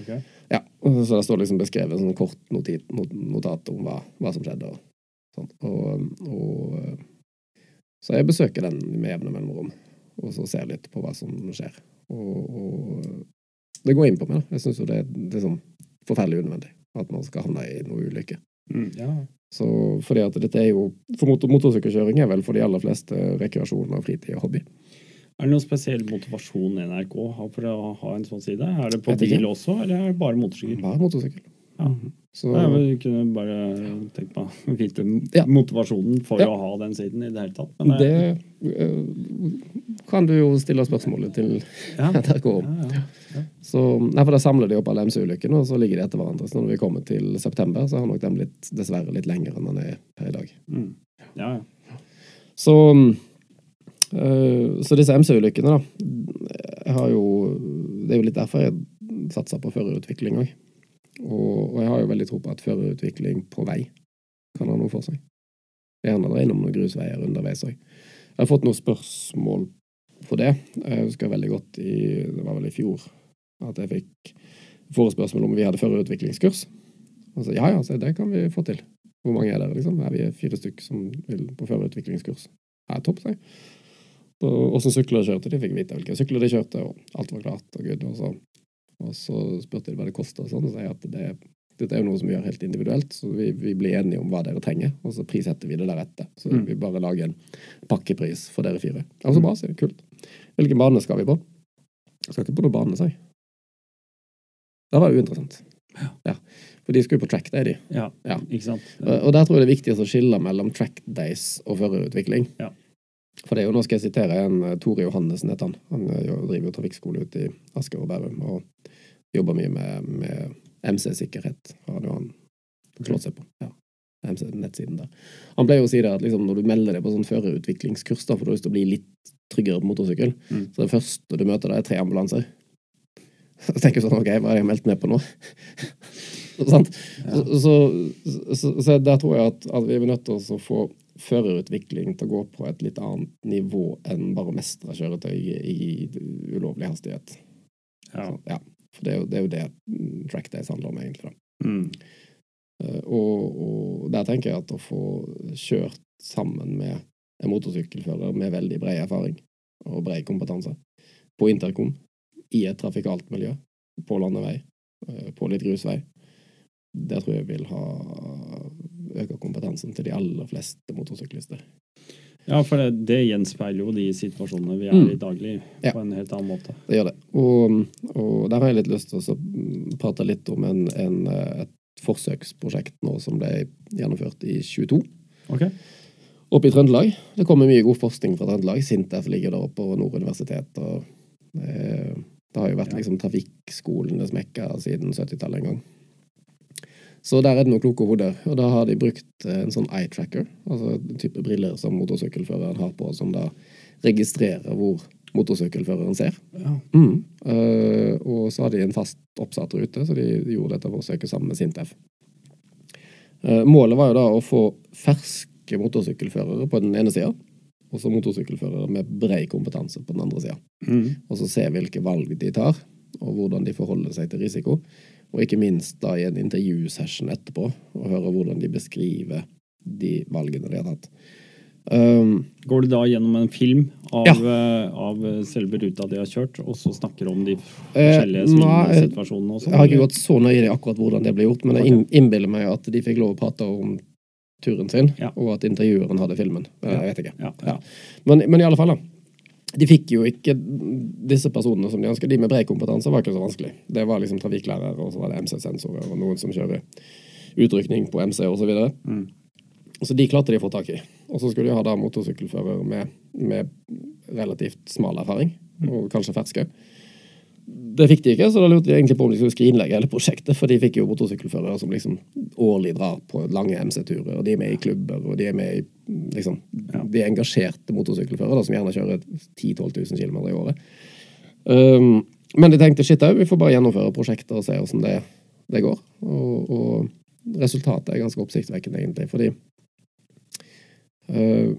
Ok. Ja, Så der står liksom beskrevet sånn kort notit, not, notat om hva, hva som skjedde. og sånt. Og, og Så jeg besøker den med jevne mellomrom, og så ser litt på hva som skjer. Og, og det går inn på meg. da. Jeg syns jo det, det er sånn forferdelig unødvendig at man skal havne i noe ulykke. Mm. Ja. Så fordi at dette er jo For motor, motorsykkelkjøring er vel for de aller fleste rekreasjon og fritid og hobby. Er det noen spesiell motivasjon NRK har for å ha en sånn side? Er det på bil også, eller er det bare motorsykkel? Bare motorsykkel. Ja. Så Jeg kunne bare tenkt meg å vite Ja. motivasjonen for Ja. å ha den siden i det hele tatt. Men det eh, kan du jo stille spørsmålet til ja. NRK om. Ja, ja. Så, nei, for Da samler de opp alle MC-ulykkene, og så ligger de etter hverandre. Så når vi kommer til september, så har nok den blitt dessverre litt lengre enn den er her i dag. Mm. ja, ja. Så, øh, så disse MC-ulykkene, da jeg har jo, Det er jo litt derfor jeg satser på førerutvikling òg. Og, og jeg har jo veldig tro på at førerutvikling på vei kan ha noe for seg. Gjerne handler innom noen grusveier underveis òg. Jeg har fått noen spørsmål på det. Jeg husker veldig godt i Det var vel i fjor at jeg fikk forespørsel om vi hadde førerutviklingskurs. Og så ja, ja, så det kan vi få til. Hvor mange er dere, liksom? Er vi er fire stykk som vil på førerutviklingskurs. Ja, topp, sa jeg. Åssen sykler de kjørte? De fikk vite hvilke sykler de kjørte, og alt var klart og good. Og så, og så spurte de hva det kosta, og sånn, og sa jeg at det, dette er jo noe som vi gjør helt individuelt, så vi, vi blir enige om hva dere trenger, og så prissetter vi det deretter. Så Mm. vi bare lager en pakkepris for dere fire. Altså bra, jeg. Kult. Hvilken bane skal vi på? Skal ikke på noen bane, sa jeg. Det var uinteressant. Ja. For de skulle på track day, de. Ja, Ja. ikke sant? Og der tror jeg det er viktig å skille mellom track days og førerutvikling. Ja. For det er jo, nå skal jeg sitere en eh, Tore Johannessen, heter han. Han eh, driver jo trafikkskole ute i Asker og Bærum og jobber mye med, med MC-sikkerhet. Har han slått seg på. Ja. MC-nettsiden der. Han pleier å si det at liksom, når du melder deg på sånn førerutviklingskurs, da, for du har lyst til å bli litt tryggere på motorsykkel, Mm. så det første du møter, der, er tre ambulanser. Så tenker du sånn, ok, hva har jeg meldt ned på nå? Sant? Ja. Så, så, så, så der tror jeg at, at vi er nødt til å få førerutvikling til å gå på et litt annet nivå enn bare å mestre kjøretøy i, i ulovlig hastighet. Ja. Så, ja. For det er, jo, det er jo det track days handler om, egentlig. da. Mm. Eh, Og, og der tenker jeg at å få kjørt sammen med en motorsykkelfører med veldig bred erfaring og bred kompetanse på intercom i et trafikalt miljø, på landevei, eh, på litt grusvei, det tror jeg vil ha øke kompetansen til de aller fleste motorsyklister. ja, for det, det gjenspeiler jo de situasjonene vi er Mm. i daglig, Ja. på en helt annen måte. Det gjør det. Og, og der har jeg litt lyst til å prate litt om en, en, et forsøksprosjekt nå som ble gjennomført i 22. Ok? Oppe i Trøndelag. Det kommer mye god forskning fra Trøndelag. Sintef ligger der oppe, og Nord universitet. og eh, Det har jo vært Ja. liksom trafikkskolenes mekka siden 70-tallet en gang. Så der er det noen kloke hoder. Og da har de brukt eh, en sånn eye tracker, altså en type briller som motorsykkelføreren har på, som da registrerer hvor motorsykkelføreren ser. Ja. Mm. Uh, og så har de en fast oppsatt rute, så de gjorde dette forsøket sammen med Sintef. Uh, målet var jo da å få ferske motorsykkelførere på den ene sida, og så motorsykkelførere med bred kompetanse på den andre sida. Mm. Og så se hvilke valg de tar, og hvordan de forholder seg til risiko. Og ikke minst da i en intervjusession etterpå, og høre hvordan de beskriver de valgene de har tatt. Um, Går du da gjennom en film av, Ja. uh, av selve ruta de har kjørt, og så snakker om de Eh, forskjellige nei, situasjonene? og sånn? Jeg har ikke gått så nøye i akkurat hvordan det ble gjort, men jeg inn- innbiller meg at de fikk lov å prate om turen sin, Ja. og at intervjueren hadde filmen. Ja. Jeg vet ikke. Ja, Ja. Men, men i alle fall, da. De fikk jo ikke disse personene som de ønsket. De med bred kompetanse var ikke så vanskelig. Det var liksom trafikklærere, og så var det MC-sensorer, og noen som kjører utrykning på MC, og så videre. Mm. Så de klarte de å få tak i. Og så skulle de ha da motorsykkelfører med, med relativt smal erfaring, og kanskje ferske. Det fikk de ikke, så da lurte de egentlig på om de skulle skrinlegge hele prosjektet, for de fikk jo motorsykkelførere som liksom årlig drar på lange MC-turer, og de er med i klubber, og de er med i liksom Ja. De er engasjerte motorsykkelførere da, som gjerne kjører 10 000-12 000 km i året. Um, men de tenkte shit au, vi får bare gjennomføre prosjektet og se hvordan det, det går. Og, og resultatet er ganske oppsiktsvekkende, egentlig, fordi uh,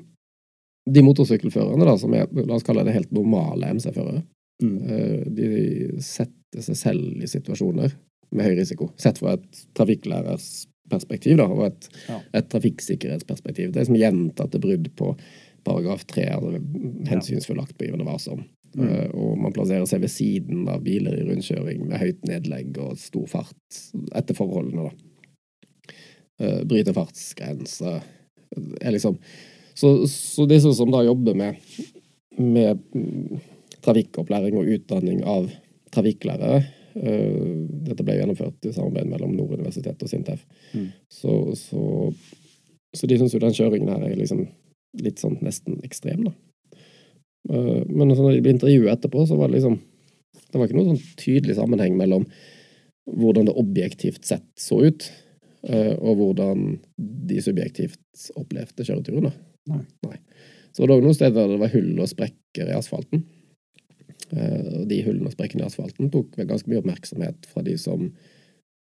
de motorsykkelførerne, da, som er la oss kalle det helt normale MC-førere, Mm. uh, de setter seg selv i situasjoner med høy risiko, sett fra et trafikklærers perspektiv da, og et, Ja. et trafikksikkerhetsperspektiv. Det er som gjentatte brudd på paragraf 3, altså hensynsfull aktbegivende varsom. Mm. Uh, og man plasserer seg ved siden av biler i rundkjøring med høyt nedlegg og stor fart etter forholdene, da. Uh, bryter fartsgrenser. Er liksom så, så disse som da jobber med, med trafikkopplæring og utdanning av trafikklærere uh, Dette ble gjennomført i samarbeid mellom Nord universitet og Sintef. Mm. Så, så, så de syns jo den kjøringen her er liksom litt sånn nesten ekstrem, da. Uh, men når de ble intervjuet etterpå, så var det liksom Det var ikke noen sånn tydelig sammenheng mellom hvordan det objektivt sett så ut, uh, og hvordan de subjektivt opplevde kjøreturen. da. Nei. Så var det òg noen steder der det var hull og sprekker i asfalten. Uh, og de hullene og sprekkene i asfalten tok ganske mye oppmerksomhet fra de som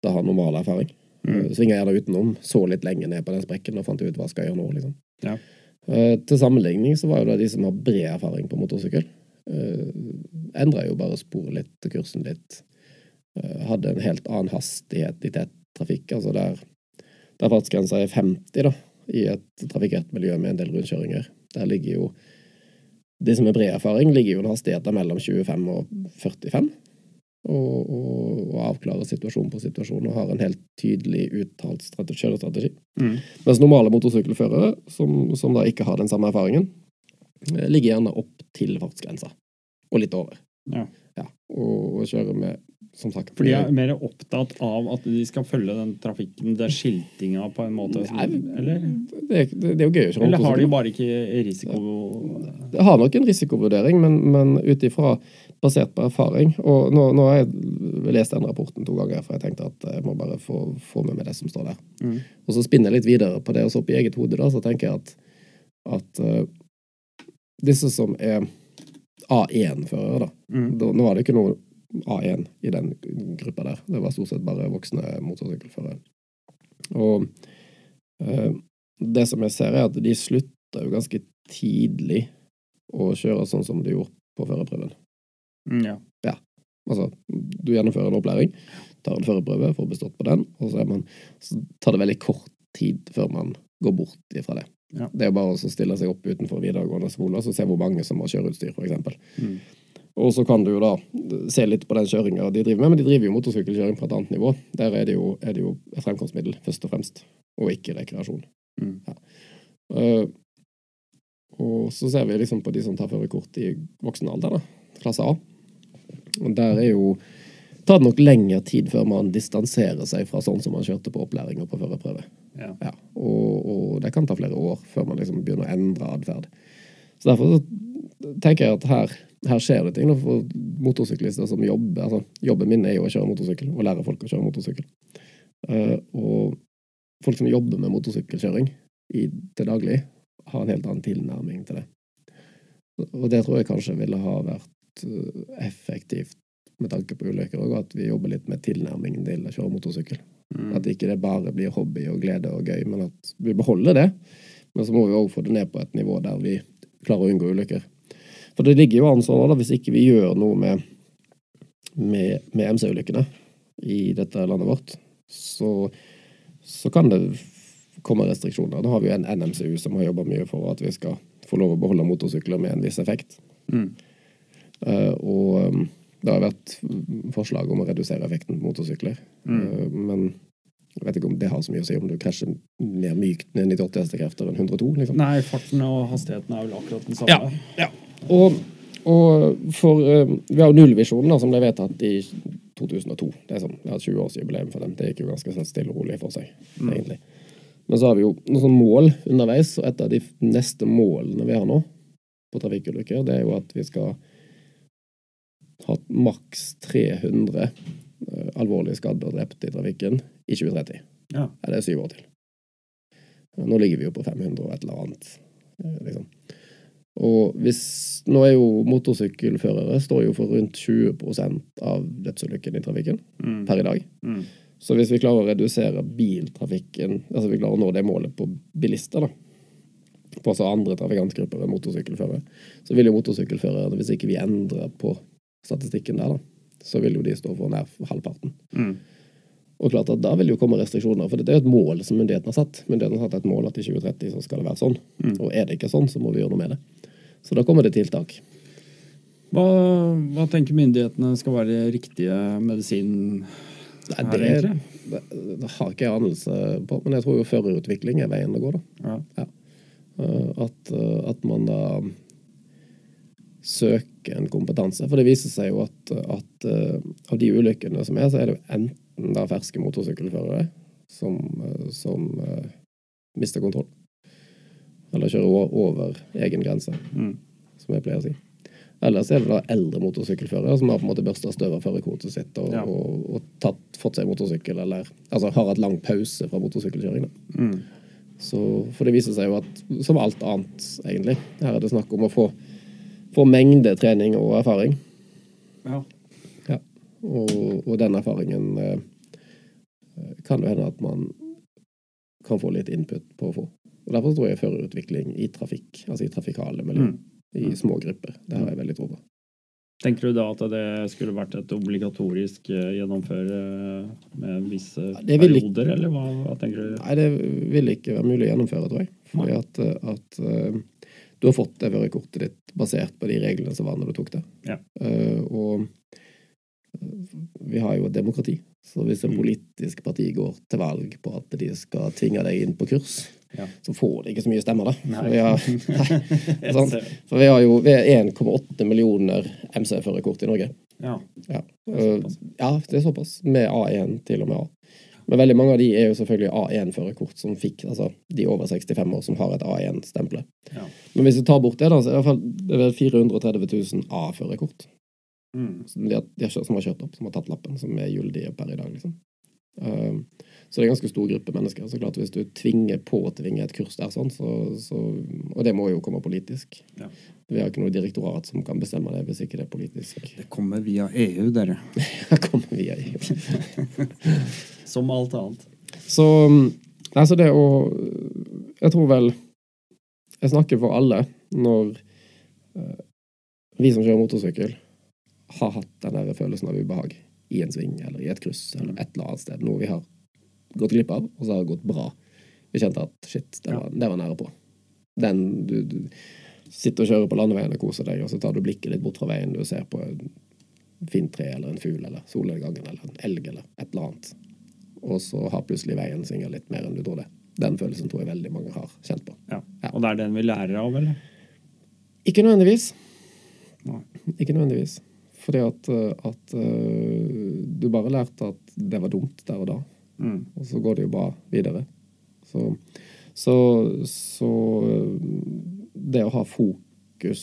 da har normal erfaring. Mm. Uh, Svinga gjerne utenom, så litt lenger ned på den sprekken og fant ut hva skal jeg gjøre nå, liksom. Ja. Uh, til sammenligning så var jo det de som har bred erfaring på motorsykkel, endra jo bare sporet litt og kursen litt. eh, hadde en helt annen hastighet i tett trafikk. Altså der, der fartsgrensa er 50 da, i et trafikkert miljø med en del rundkjøringer. Der ligger jo De som er bred erfaring, ligger jo en hastighet mellom 25 og 45. Og, og, og avklarer situasjon på situasjon og har en helt tydelig uttalt strategi, kjørestrategi. Mm. Mens normale motorsykkelførere, som, som da ikke har den samme erfaringen, eh, ligger gjerne opp til fartsgrensa. Og litt over. Ja. Ja, og, og kjører med, som sagt For de er mer opptatt av at de skal følge den trafikken, er skiltinga på en måte? Nei, eller, det, det, det er jo gøy kjøre eller har de bare ikke risiko... Det har nok en risikovurdering, men, men ut ifra basert på erfaring Og nå, nå har jeg lest den rapporten to ganger, for jeg tenkte at jeg må bare få, få med meg det som står der. Mm. Og så spinner jeg litt videre på det, og så opp i eget hode, da, så tenker jeg at, at uh, disse som er A1-førere, da Mm. da, Nå er det ikke noe A1 i den gruppa der. Det var stort sett bare voksne motorsykkelførere. Og eh, det som jeg ser, er at de slutta jo ganske tidlig å kjøre sånn som de gjorde på førerprøven. Mm, ja. Altså, du gjennomfører en opplæring, tar en førerprøve, får bestått på den, og så, man, så tar det veldig kort tid før man går bort ifra det. Ja. Det er jo bare å stille seg opp utenfor videregående skole og se hvor mange som har kjøreutstyr, for eksempel. Mm. Og så kan du jo da se litt på den kjøringa de driver med, men de driver jo motorsykkelkjøring på et annet nivå. Der er det jo, er det jo et fremkomstmiddel, først og fremst, og ikke rekreasjon. Mm. Ja. Uh, og så ser vi liksom på de som tar førerkort i voksen alder, da. Klasse A. Og der er jo tar det nok lengre tid før man distanserer seg fra sånn som man kjørte på opplæring og på førerprøve. Ja. Ja, og, og det kan ta flere år før man liksom begynner å endre atferd. Så derfor så tenker jeg at her, her skjer det ting da, for motorsyklister som jobber. Altså, jobben min er jo å kjøre motorsykkel og lære folk å kjøre motorsykkel. Uh, og folk som jobber med motorsykkelkjøring i til daglig, har en helt annen tilnærming til det. Og det tror jeg kanskje ville ha vært eh, effektivt med tanke på ulykker, òg, at vi jobber litt med tilnærmingen til å kjøre motorsykkel. Mm. At ikke det bare blir hobby og glede og gøy, men at vi beholder det. Men så må vi òg få det ned på et nivå der vi klarer å unngå ulykker. For det ligger jo an sånn da, hvis ikke vi gjør noe med, med, med MC-ulykkene i dette landet vårt, så, så kan det komme restriksjoner. Da har vi jo en NMCU som har jobba mye for at vi skal få lov å beholde motorsykler med en viss effekt. Mm. Uh, og um, det har vært forslag om å redusere effekten på motorsykler. Mm. Uh, men jeg vet ikke om det har så mye å si om du krasjer mer mykt med 98 hestekrefter enn 102. liksom. Nei, farten og hastigheten er vel akkurat den samme. Ja. Og, og for eh, Vi har jo nullvisjonen, som ble vedtatt i 2002. Det er sånn, Vi har et 20-årsjubileum for dem. Det gikk jo ganske sånn stille og rolig for seg, Mm. egentlig. Men så har vi jo noen sånne mål underveis, og et av de neste målene vi har nå på trafikkulykker, det er jo at vi skal ha maks 300 eh, alvorlig skadde og drepte i trafikken i 2030. Ja. Ja, det er syv år til. Nå ligger vi jo på 500 og et eller annet, eh, liksom. Og hvis Nå er jo motorsykkelførere står jo for rundt 20% av dødsulykkene i trafikken Mm. per i dag. Mm. Så hvis vi klarer å redusere biltrafikken, altså vi klarer å nå det målet på bilister, da, på altså andre trafikantgrupper enn motorsykkelførere, så vil jo motorsykkelførere, hvis ikke vi endrer på statistikken der, da, så vil jo de stå for nær halvparten. Mm. Og klart at da vil jo komme restriksjoner, for det er jo et mål som myndighetene har satt. Myndighetene har satt et mål at i 2030 så skal det være sånn. Mm. Og er det ikke sånn, så må vi gjøre noe med det. Så da kommer det tiltak. Hva, hva tenker myndighetene skal være riktige medisin Nei, det, egentlig? det, det har ikke jeg anelse på, men jeg tror jo førerutvikling er veien det går, da. Ja. Ja. At, eh, at man da søker en kompetanse. For det viser seg jo at, at eh, av de ulykkene som er, så er det jo enten da ferske motorsykkelførere som, eh, som uh, mister kontroll. Eller kjører over egen grense, Mm. som jeg pleier å si. Ellers er det da eldre motorsykkelførere som har på en måte børsta støv av førerkortet sitt og, Ja. og, og tatt, fått seg motorsykkel, eller altså har hatt lang pause fra motorsykkelkjøring. Mm. Så, for det viser seg jo at, som alt annet, egentlig, her er det snakk om å få, få mengde trening og erfaring. Ja. Og, og den erfaringen eh, kan det hende at man kan få litt input på å få. Og Derfor tror jeg førerutvikling i trafikk, altså i trafikale miljø, Mm. i små grupper, det har jeg veldig tro på. Tenker du da at det skulle vært et obligatorisk eh, gjennomføre eh, med visse ikke- perioder, eller hva, hva tenker du? Nei, det vil ikke være mulig å gjennomføre, tror jeg. Fordi at, at uh, du har fått det førerkortet ditt basert på de reglene som var når du tok det. Ja. Uh, og vi har jo et demokrati. Så hvis en Mm. politisk parti går til valg på at de skal tvinge deg inn på kurs, Ja. så får de ikke så mye stemmer, da. For vi har, nei, for vi har jo er 1,8 millioner MC-førerkort i Norge. Ja. Ja. Ja, det er såpass. Med A1 til og med A. Men veldig mange av de er jo selvfølgelig A1-førerkort som fikk, altså de over 65 år som har et A1-stemple. Ja. Men hvis vi tar bort det, da, så er det i hvert fall det er 430 000 A-førerkort Mm. som, de har- de har som har kjørt opp, som har tatt lappen, som er gyldige per i dag, liksom. Um, så det er en ganske stor gruppe mennesker. Så klart hvis du tvinger påtvinger et kurs der, sånn, så, så Og det må jo komme politisk. Ja. Vi har ikke noe direktorat som kan bestemme det hvis ikke det er politisk. Det kommer via EU, dere. det kommer via EU. Som alt annet. Så altså det å Jeg tror vel Jeg snakker for alle når uh, vi som kjører motorsykkel, har hatt den der følelsen av ubehag i en sving eller i et kryss eller et eller annet sted. Noe vi har gått glipp av, og så har det gått bra. Vi kjente at shit, det var, det var nære på. Den du, du sitter og kjører på landeveien og koser deg, og så tar du blikket litt bort fra veien du ser på en fint tre eller en fugl eller solnedgangen eller en elg eller et eller annet. Og så har plutselig veien svinga litt mer enn du trodde. Den følelsen tror jeg veldig mange har kjent på. Ja. Og det er den vi lærer av, eller? Ikke nødvendigvis. Nei. Ikke nødvendigvis. Fordi at, eh, at eh, du bare lærte at det var dumt der og da, Mm. og så går det jo bra videre. Så, så, så eh, det å ha fokus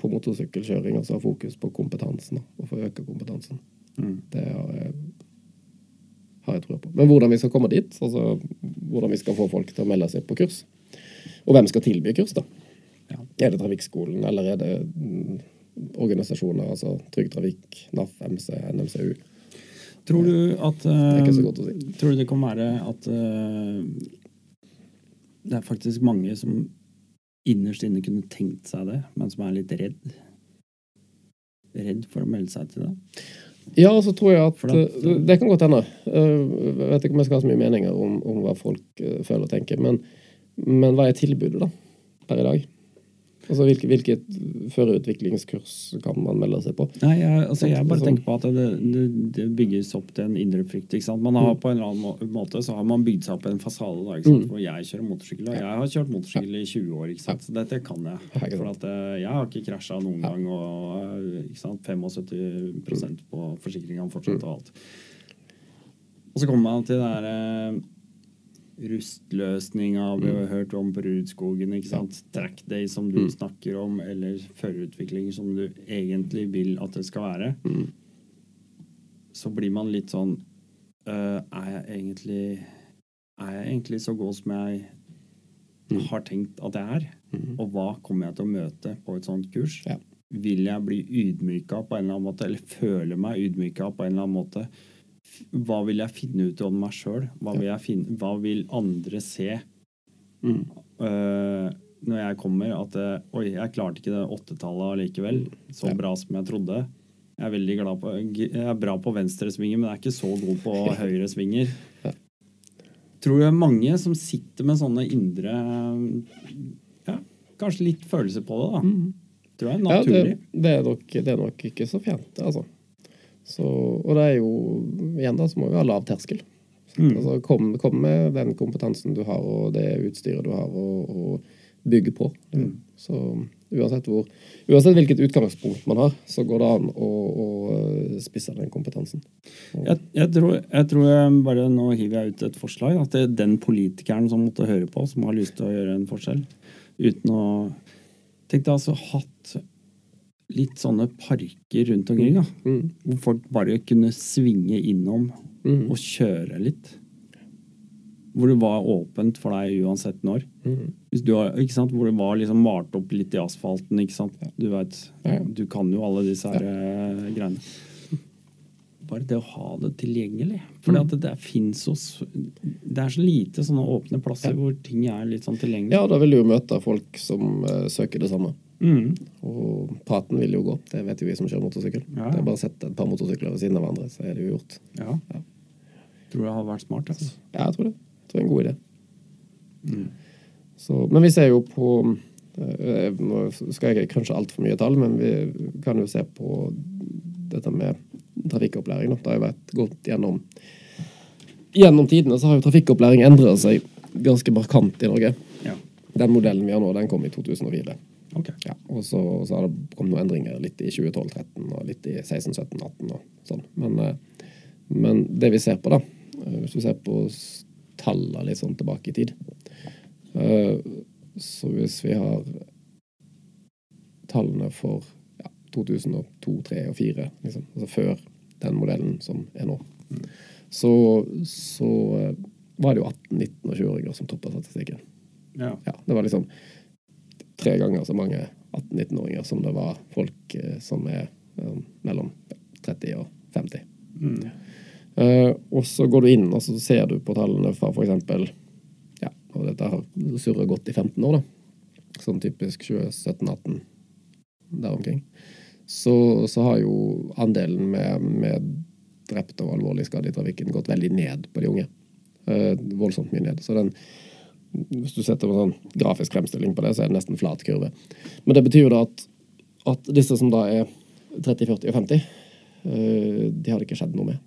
på motorsykkelkjøring, altså ha fokus på kompetansen, og få øke kompetansen, Mm. det har jeg, har jeg trua på. Men hvordan vi skal komme dit, altså hvordan vi skal få folk til å melde seg på kurs, og hvem skal tilby kurs, da. Ja. Er det Trafikkskolen, eller er det mm, organisasjoner, altså Trygg Trafikk, NAF, MC, NMCU? Tror du at Det er ikke så eh, godt å si. Tror du det kan være at eh, det er faktisk mange som innerst inne kunne tenkt seg det, men som er litt redd? Redd for å melde seg til det? Ja, så tror jeg at, eh, Det kan godt hende. Jeg vet ikke om jeg skal ha så mye meninger om, om hva folk føler og tenker, men, men hva er tilbudet, da, per i dag? Altså, hvilke, Hvilket førerutviklingskurs kan man melde seg på? Nei, jeg, altså, jeg bare Sånn- tenker på at det, det, det bygges opp til en indre frykt. ikke sant? Man har På en eller annen måte så har man bygd seg opp en fasade. da, ikke sant? Mm. For jeg kjører motorsykkel, og jeg har kjørt motorsykkel i 20 år. ikke sant? Så dette kan jeg. For at eh, jeg har ikke krasja noen gang, og eh, ikke sant? 75% på forsikringa fortsatt og alt. Og så kommer man til det derre rustløsninga vi har hørt om på Rudskogen. ikke sant? Track day som du Mm. snakker om, eller førerutvikling som du egentlig vil at det skal være. Mm. Så blir man litt sånn øh, Er jeg egentlig Er jeg egentlig så god som jeg Mm. har tenkt at jeg er? Og hva kommer jeg til å møte på et sånt kurs? Ja. Vil jeg bli ydmyka på en eller annen måte, eller føle meg ydmyka på en eller annen måte? Hva vil jeg finne ut om meg sjøl? Hva, hva vil andre se Mm. uh, når jeg kommer? At øh, Oi, jeg klarte ikke det åttetallet allikevel. Så Ja. bra som jeg trodde. Jeg er veldig glad på Jeg er bra på venstresvinger, men jeg er ikke så god på høyresvinger. Ja. Tror er mange som sitter med sånne indre Ja, kanskje litt følelser på det, da. Mm. Tror jeg er Ja, det, det, er nok, det er nok ikke så fjernt, altså. Så, og det er jo Igjen, da, så må vi ha lav terskel. Mm. Altså, kom, kom med den kompetansen du har, og det utstyret du har, og, og bygge på. Mm. Så uansett, hvor, uansett hvilket utgangspunkt man har, så går det an å, å spisse den kompetansen. Jeg, jeg, tror, jeg tror jeg bare Nå hiver jeg ut et forslag. At det er den politikeren som måtte høre på, som har lyst til å gjøre en forskjell. Uten å Tenk deg altså hatt litt sånne parker rundt omkring. da, Mm. Hvor folk bare kunne svinge innom Mm. og kjøre litt. Hvor det var åpent for deg uansett når. Mm. Har? Hvor det var liksom malt opp litt i asfalten. ikke sant? Du vet, du kan jo alle disse her ja. greiene. Bare det å ha det tilgjengelig. For Mm. det, det finnes jo Det er så lite sånne åpne plasser Ja. hvor ting er litt sånn tilgjengelig. Ja, da vil du jo møte folk som uh, søker det samme. Mm. Og praten vil jo gå. Det vet jo vi som kjører motorsykkel. Ja. Det er bare å sette et par motorsykler ved siden av hverandre, så er det jo gjort. Ja. Ja. Tror det hadde vært smart. Altså. Ja, jeg tror det. Jeg tror det er en god idé. Mm. Så, men vi ser jo på eh, Nå skal jeg kanskje altfor mye tall, men vi kan jo se på dette med trafikkopplæring. Det har jo vært gått gjennom Gjennom tidene så har jo trafikkopplæring endra seg ganske markant i Norge. Ja. Den modellen vi har nå, den kom i 2004. Ok. Ja, og så, så har det kommet noen endringer litt i 2012-13 og litt i 16-17-18 og sånn. Men, eh, men det vi ser på, da, eh, hvis du ser på tallene litt sånn tilbake i tid eh, Så hvis vi har tallene for ja, 2002, 2003 og 2004, liksom, altså før den modellen som er nå, så, så var det jo 18-, 19- og 20-åringer som toppa statistikken. Ja. Ja, det var liksom tre ganger så mange 18-19-åringer som det var folk eh, som er eh, mellom 30 og 50. Mm. Uh, og så går du inn og så ser du på tallene fra eksempel ja, og dette har surret godt i 15 år, da. Sånn typisk 2017-18 der omkring. Så, så har jo andelen med, med drepte og alvorlig skadde i trafikken gått veldig ned på de unge. Uh, voldsomt mye ned. Så den, hvis du setter en sånn grafisk fremstilling på det, så er det nesten flat kurve. Men det betyr jo da at, at disse som da er 30, 40 og 50, eh, de har det ikke skjedd noe med.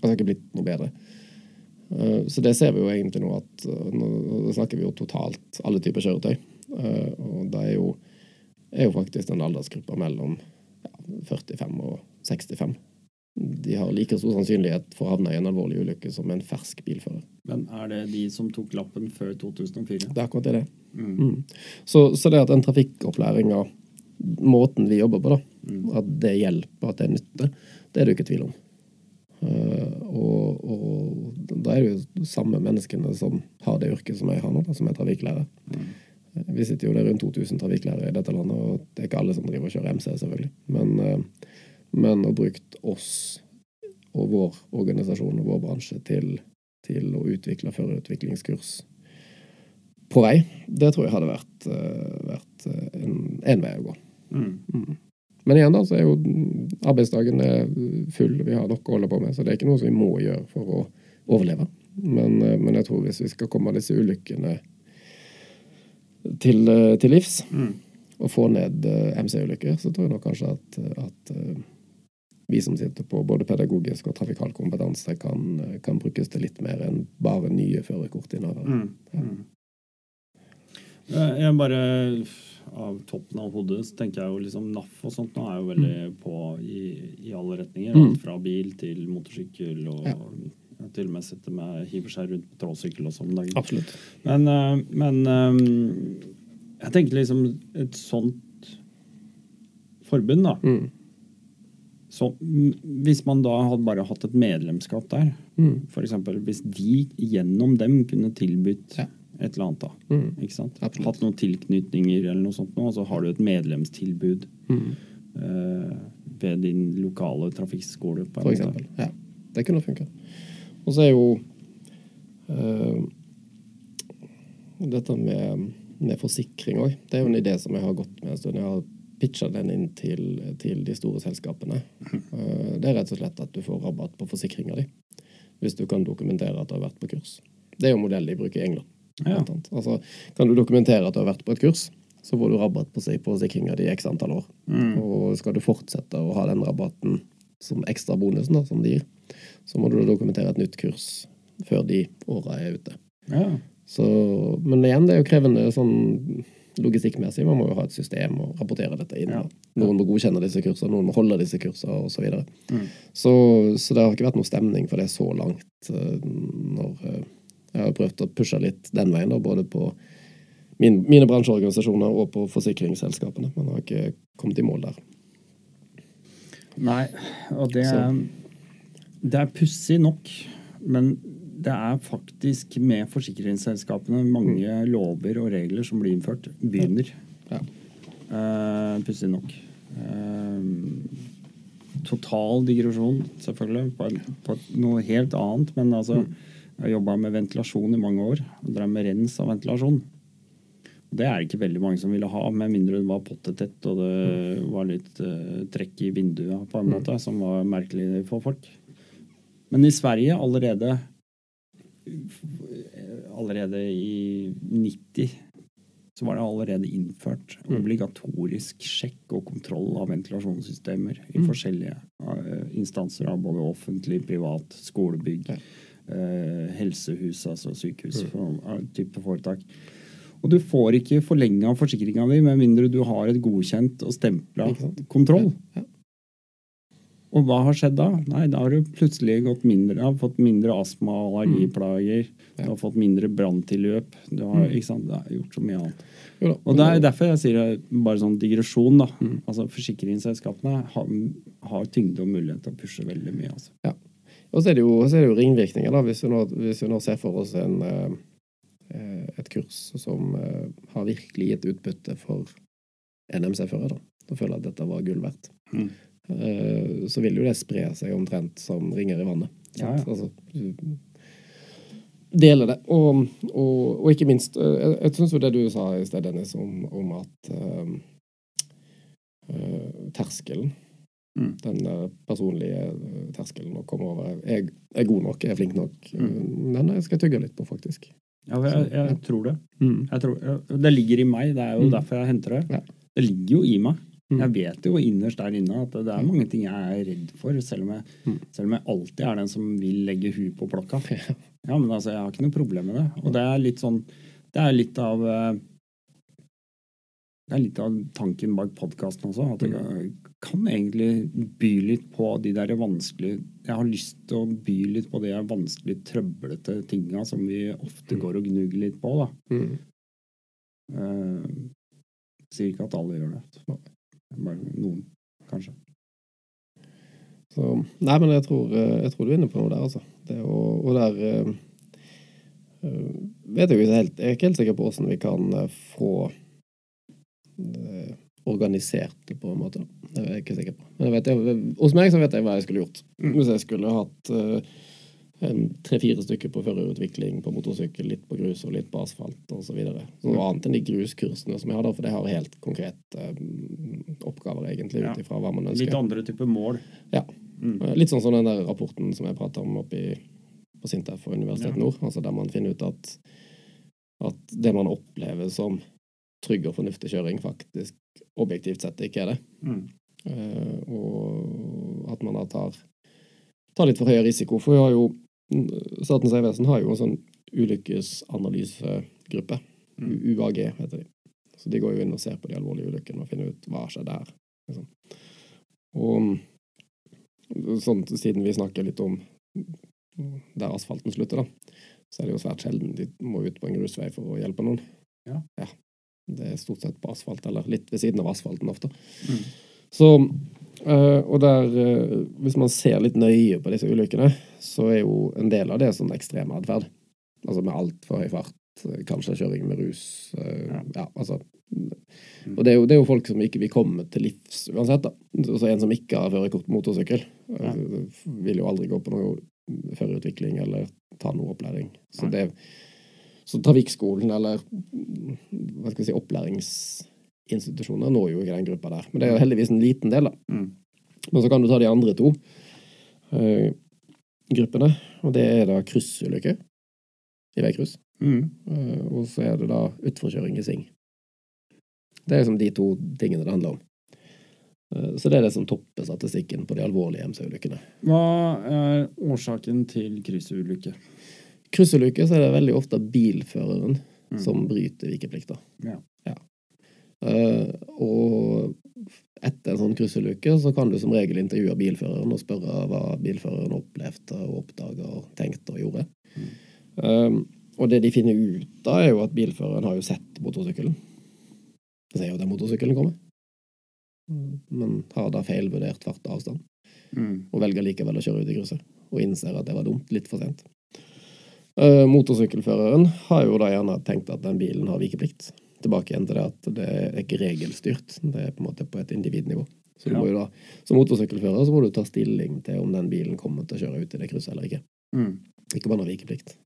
Altså det har ikke blitt noe bedre. Eh, Så det ser vi jo egentlig nå at eh, Nå snakker vi jo totalt alle typer kjøretøy. Og det er jo, er jo faktisk den aldersgruppa mellom ja, 45 og 65. De har like stor sannsynlighet for å havne i en alvorlig ulykke som en fersk bilfører. Men er det de som tok lappen før 2004? Det er akkurat det. Mm. Mm. Så, så det at den trafikkopplæringa, måten vi jobber på, da, Mm. at det hjelper, at det er nytte, det er det jo ikke tvil om. Uh, og, og da er det jo de samme menneskene som har det yrket som jeg har nå, da, som er trafikklærer. Mm. Eh, Vi sitter jo det er rundt 2000 trafikklærere i dette landet, og det er ikke alle som driver og kjører MC, selvfølgelig. Men, eh, men å bruke oss og vår organisasjon og vår bransje til, til å utvikle førerutviklingskurs på vei, det tror jeg hadde vært, eh, vært eh, en, en vei å gå. Mm. Men igjen da, så er jo arbeidsdagen er full, vi har nok å holde på med, så det er ikke noe som vi må gjøre for å overleve. Men, eh, men jeg tror hvis vi skal komme disse ulykkene til, til livs, Mm. og få ned MC-ulykker, så tror jeg nok kanskje at, at vi som sitter på både pedagogisk og trafikal kompetanse, kan, kan brukes til litt mer enn bare nye førerkortinnehavere. Mm. Mm. Eh, Jeg bare Av toppen av hodet så tenker jeg jo liksom NAF og sånt nå er jo veldig på i, i alle retninger. Mm. Fra bil til motorsykkel og Ja. jeg til og med sitter med hiver seg rundt på tråsykkel og sånn om dagen. Absolutt. Men, eh, men eh, jeg tenker liksom et sånt forbund, da. Så, hvis man da hadde bare hatt et medlemskap der, Mm. eksempel, hvis de gjennom dem kunne tilbudt Ja. et eller annet, da. Mm. Ikke sant? Absolutt. Hatt noen tilknytninger eller noe sånt, og så har du et medlemstilbud Mm. uh, ved din lokale trafikkskole. For måte. eksempel. Ja, det kunne funka. Og så er jo uh, dette med, med forsikring òg. Det er jo en idé som jeg har gått med en stund. Jeg har pitcha den inn til, til de store selskapene. Eh, det er rett og slett at du får rabatt på forsikringa di hvis du kan dokumentere at du har vært på kurs. Det er jo modell de bruker i England. Ja. Altså, kan du dokumentere at du har vært på et kurs, så får du rabatt på, på forsikringa di i x antall år. Mm. Og skal du fortsette å ha den rabatten som ekstra bonusen da, som de gir, så må du dokumentere et nytt kurs før de åra er ute. Ja. Så, men igjen, det er jo krevende sånn logistikkmessig. Man må jo ha et system og rapportere dette inn. Ja. Noen må godkjenne disse kursene, noen må holde disse kursene osv. Så, videre. Mm. så Så det har ikke vært noe stemning for det så langt. eh, Når eh, jeg har prøvd å pushe litt den veien, da, både på min, mine bransjeorganisasjoner og på forsikringsselskapene, men har ikke kommet i mål der. Nei, og det Så. Det er pussig nok, men det er faktisk med forsikringsselskapene mange lover og regler som blir innført, begynner. Ja. Uh, pussig nok. Uh, total digresjon, selvfølgelig, på, på noe helt annet. Men altså, jeg har jobba med ventilasjon i mange år. Og drev med rens av ventilasjon. Det er ikke veldig mange som ville ha, med mindre det var pottetett og det Mm. var litt uh, trekk i vinduet på en måte, som var merkelig for folk. Men i Sverige allerede Allerede i 90 så var det allerede innført Mm. obligatorisk sjekk og kontroll av ventilasjonssystemer i Mm. forskjellige eh, instanser av både offentlig, privat, skolebygg, Ja. eh, helsehus, altså sykehus, Mm. for, type foretak. Og du får ikke forlenga forsikringa di med mindre du har et godkjent og stempla kontroll. Ja. Ja. Og hva har skjedd da? Nei, da har du plutselig gått mindre, har fått mindre astma og allergiplager. Du har fått mindre branntilløp. Du har, Mm. gjort så mye annet. Og det er derfor jeg sier bare sånn digresjon, da. Mm. Altså Forsikringsselskapene har, har tyngde og mulighet til å pushe veldig mye. altså. Og så er det jo, er det jo ringvirkninger, da, hvis vi nå, hvis vi nå ser for oss en, eh, eh, et kurs som eh, har virkelig gitt utbytte for NMC-fører, da. Da føler jeg at dette var gull verdt. Mm. Eh, Så vil jo det spre seg omtrent som ringer i vannet. Ja, ja. Altså, dele det. Og, og, og ikke minst, eh, jeg, jeg syns jo det du sa i sted, Dennis, om, om at eh, uh, terskelen Mm. den personlige terskelen å komme over er, er god nok, er flink nok. Mm. Den jeg skal jeg tygge litt på, faktisk. Ja, jeg, jeg tror det. Mm. Jeg tror, det ligger i meg. Det er jo Mm. derfor jeg henter det. Ja. Det ligger jo i meg. Mm. Jeg vet jo innerst der inne at det er mange ting jeg er redd for, selv om jeg, Mm. selv om jeg alltid er den som vil legge huet på plakka. Ja. Men altså, jeg har ikke noe problem med det. Og det er litt sånn Det er litt av eh, Det er litt av tanken bak podkasten også. At jeg Mm. kan egentlig by litt på de der vanskelige Jeg har lyst til å by litt på de vanskelig trøblete tinga som vi ofte går og gnuger litt på, da. Mm. Uh, sier ikke at alle gjør det. Noen, kanskje. Så, nei, men jeg tror, eh, jeg tror du er inne på noe der, altså. Det, og, og der eh, vet jeg helt Jeg er ikke helt sikker på hvordan vi kan få eh, organisert det på en måte. Det er jeg ikke sikker på. Men jeg vet, jeg, hos meg så vet jeg hva jeg skulle gjort. Mm. Hvis jeg skulle hatt en tre-fire stykker på førerutvikling på motorsykkel, litt på grus og litt på asfalt osv. Noe annet enn de gruskursene som jeg har, da, for det har helt konkrete eh, oppgaver, egentlig, ut ifra hva man ønsker. Litt andre typer mål. Ja. Mm. Eh, Litt sånn som den der rapporten som jeg prata om oppe på Sintef og Universitetet Ja. Nord, altså der man finner ut at, at det man opplever som trygg og fornuftig kjøring, faktisk objektivt sett ikke er det. Mm. Uh, og at man da tar, tar litt for høy risiko. For vi har jo Statens vegvesen har jo en sånn ulykkesanalysegruppe. Mm. UAG heter de. Så de går jo inn og ser på de alvorlige ulykkene og finner ut hva skjedde her. Liksom. Og sånn siden vi snakker litt om der asfalten slutter, da, så er det jo svært sjelden de må ut på en grusvei for å hjelpe noen. Ja. Det er stort sett på asfalt, eller litt ved siden av asfalten ofte. Mm. Så, øh, og der, uh, hvis man ser litt nøye på disse ulykkene, så er jo en del av det sånn ekstrem atferd. Altså med altfor høy fart, øh, kanskje kjøring med rus. Uh, Ja. ja. altså. Og det er, jo, det er jo folk som ikke vil komme til livs uansett. da. Så en som ikke har førerkort motorsykkel, Ja. vil jo aldri gå på noe førerutvikling eller ta noe opplæring. Så, det, så trafikkskolen eller hva skal jeg si, opplæringsinstitusjoner når jo ikke den gruppa der. Men det er jo heldigvis en liten del, da. Mm. Men så kan du ta de andre to uh, gruppene, og det er da kryssulykker i veikryss. Mm. Uh, og så er det da utforkjøring i sving. Det er liksom de to tingene det handler om. Uh, så det er det som topper statistikken på de alvorlige MC-ulykkene. Hva er årsaken til kryssulykke? Kryssulykke så er det veldig ofte bilføreren Mm. som bryter vikeplikta. Ja. Eh, og etter en sånn krysseluke så kan du som regel intervjue bilføreren og spørre hva bilføreren opplevde og oppdaga og tenkte og gjorde. Um, og det de finner ut da, er jo at bilføreren har jo sett motorsykkelen. sier jo at den motorsykkelen kommer. Men har da feilvurdert fart og avstand, Mm. og velger likevel å kjøre ut i krysset. Og innser at det var dumt, litt for sent. Uh, motorsykkelføreren har jo da gjerne tenkt at den bilen har vikeplikt. Tilbake igjen til det at det er ikke regelstyrt, det er på en måte på et individnivå. Så du Ja. må jo da, som motorsykkelfører så må du ta stilling til om den bilen kommer til å kjøre ut i det krysset eller ikke. Mm. Ikke bare vikeplikt.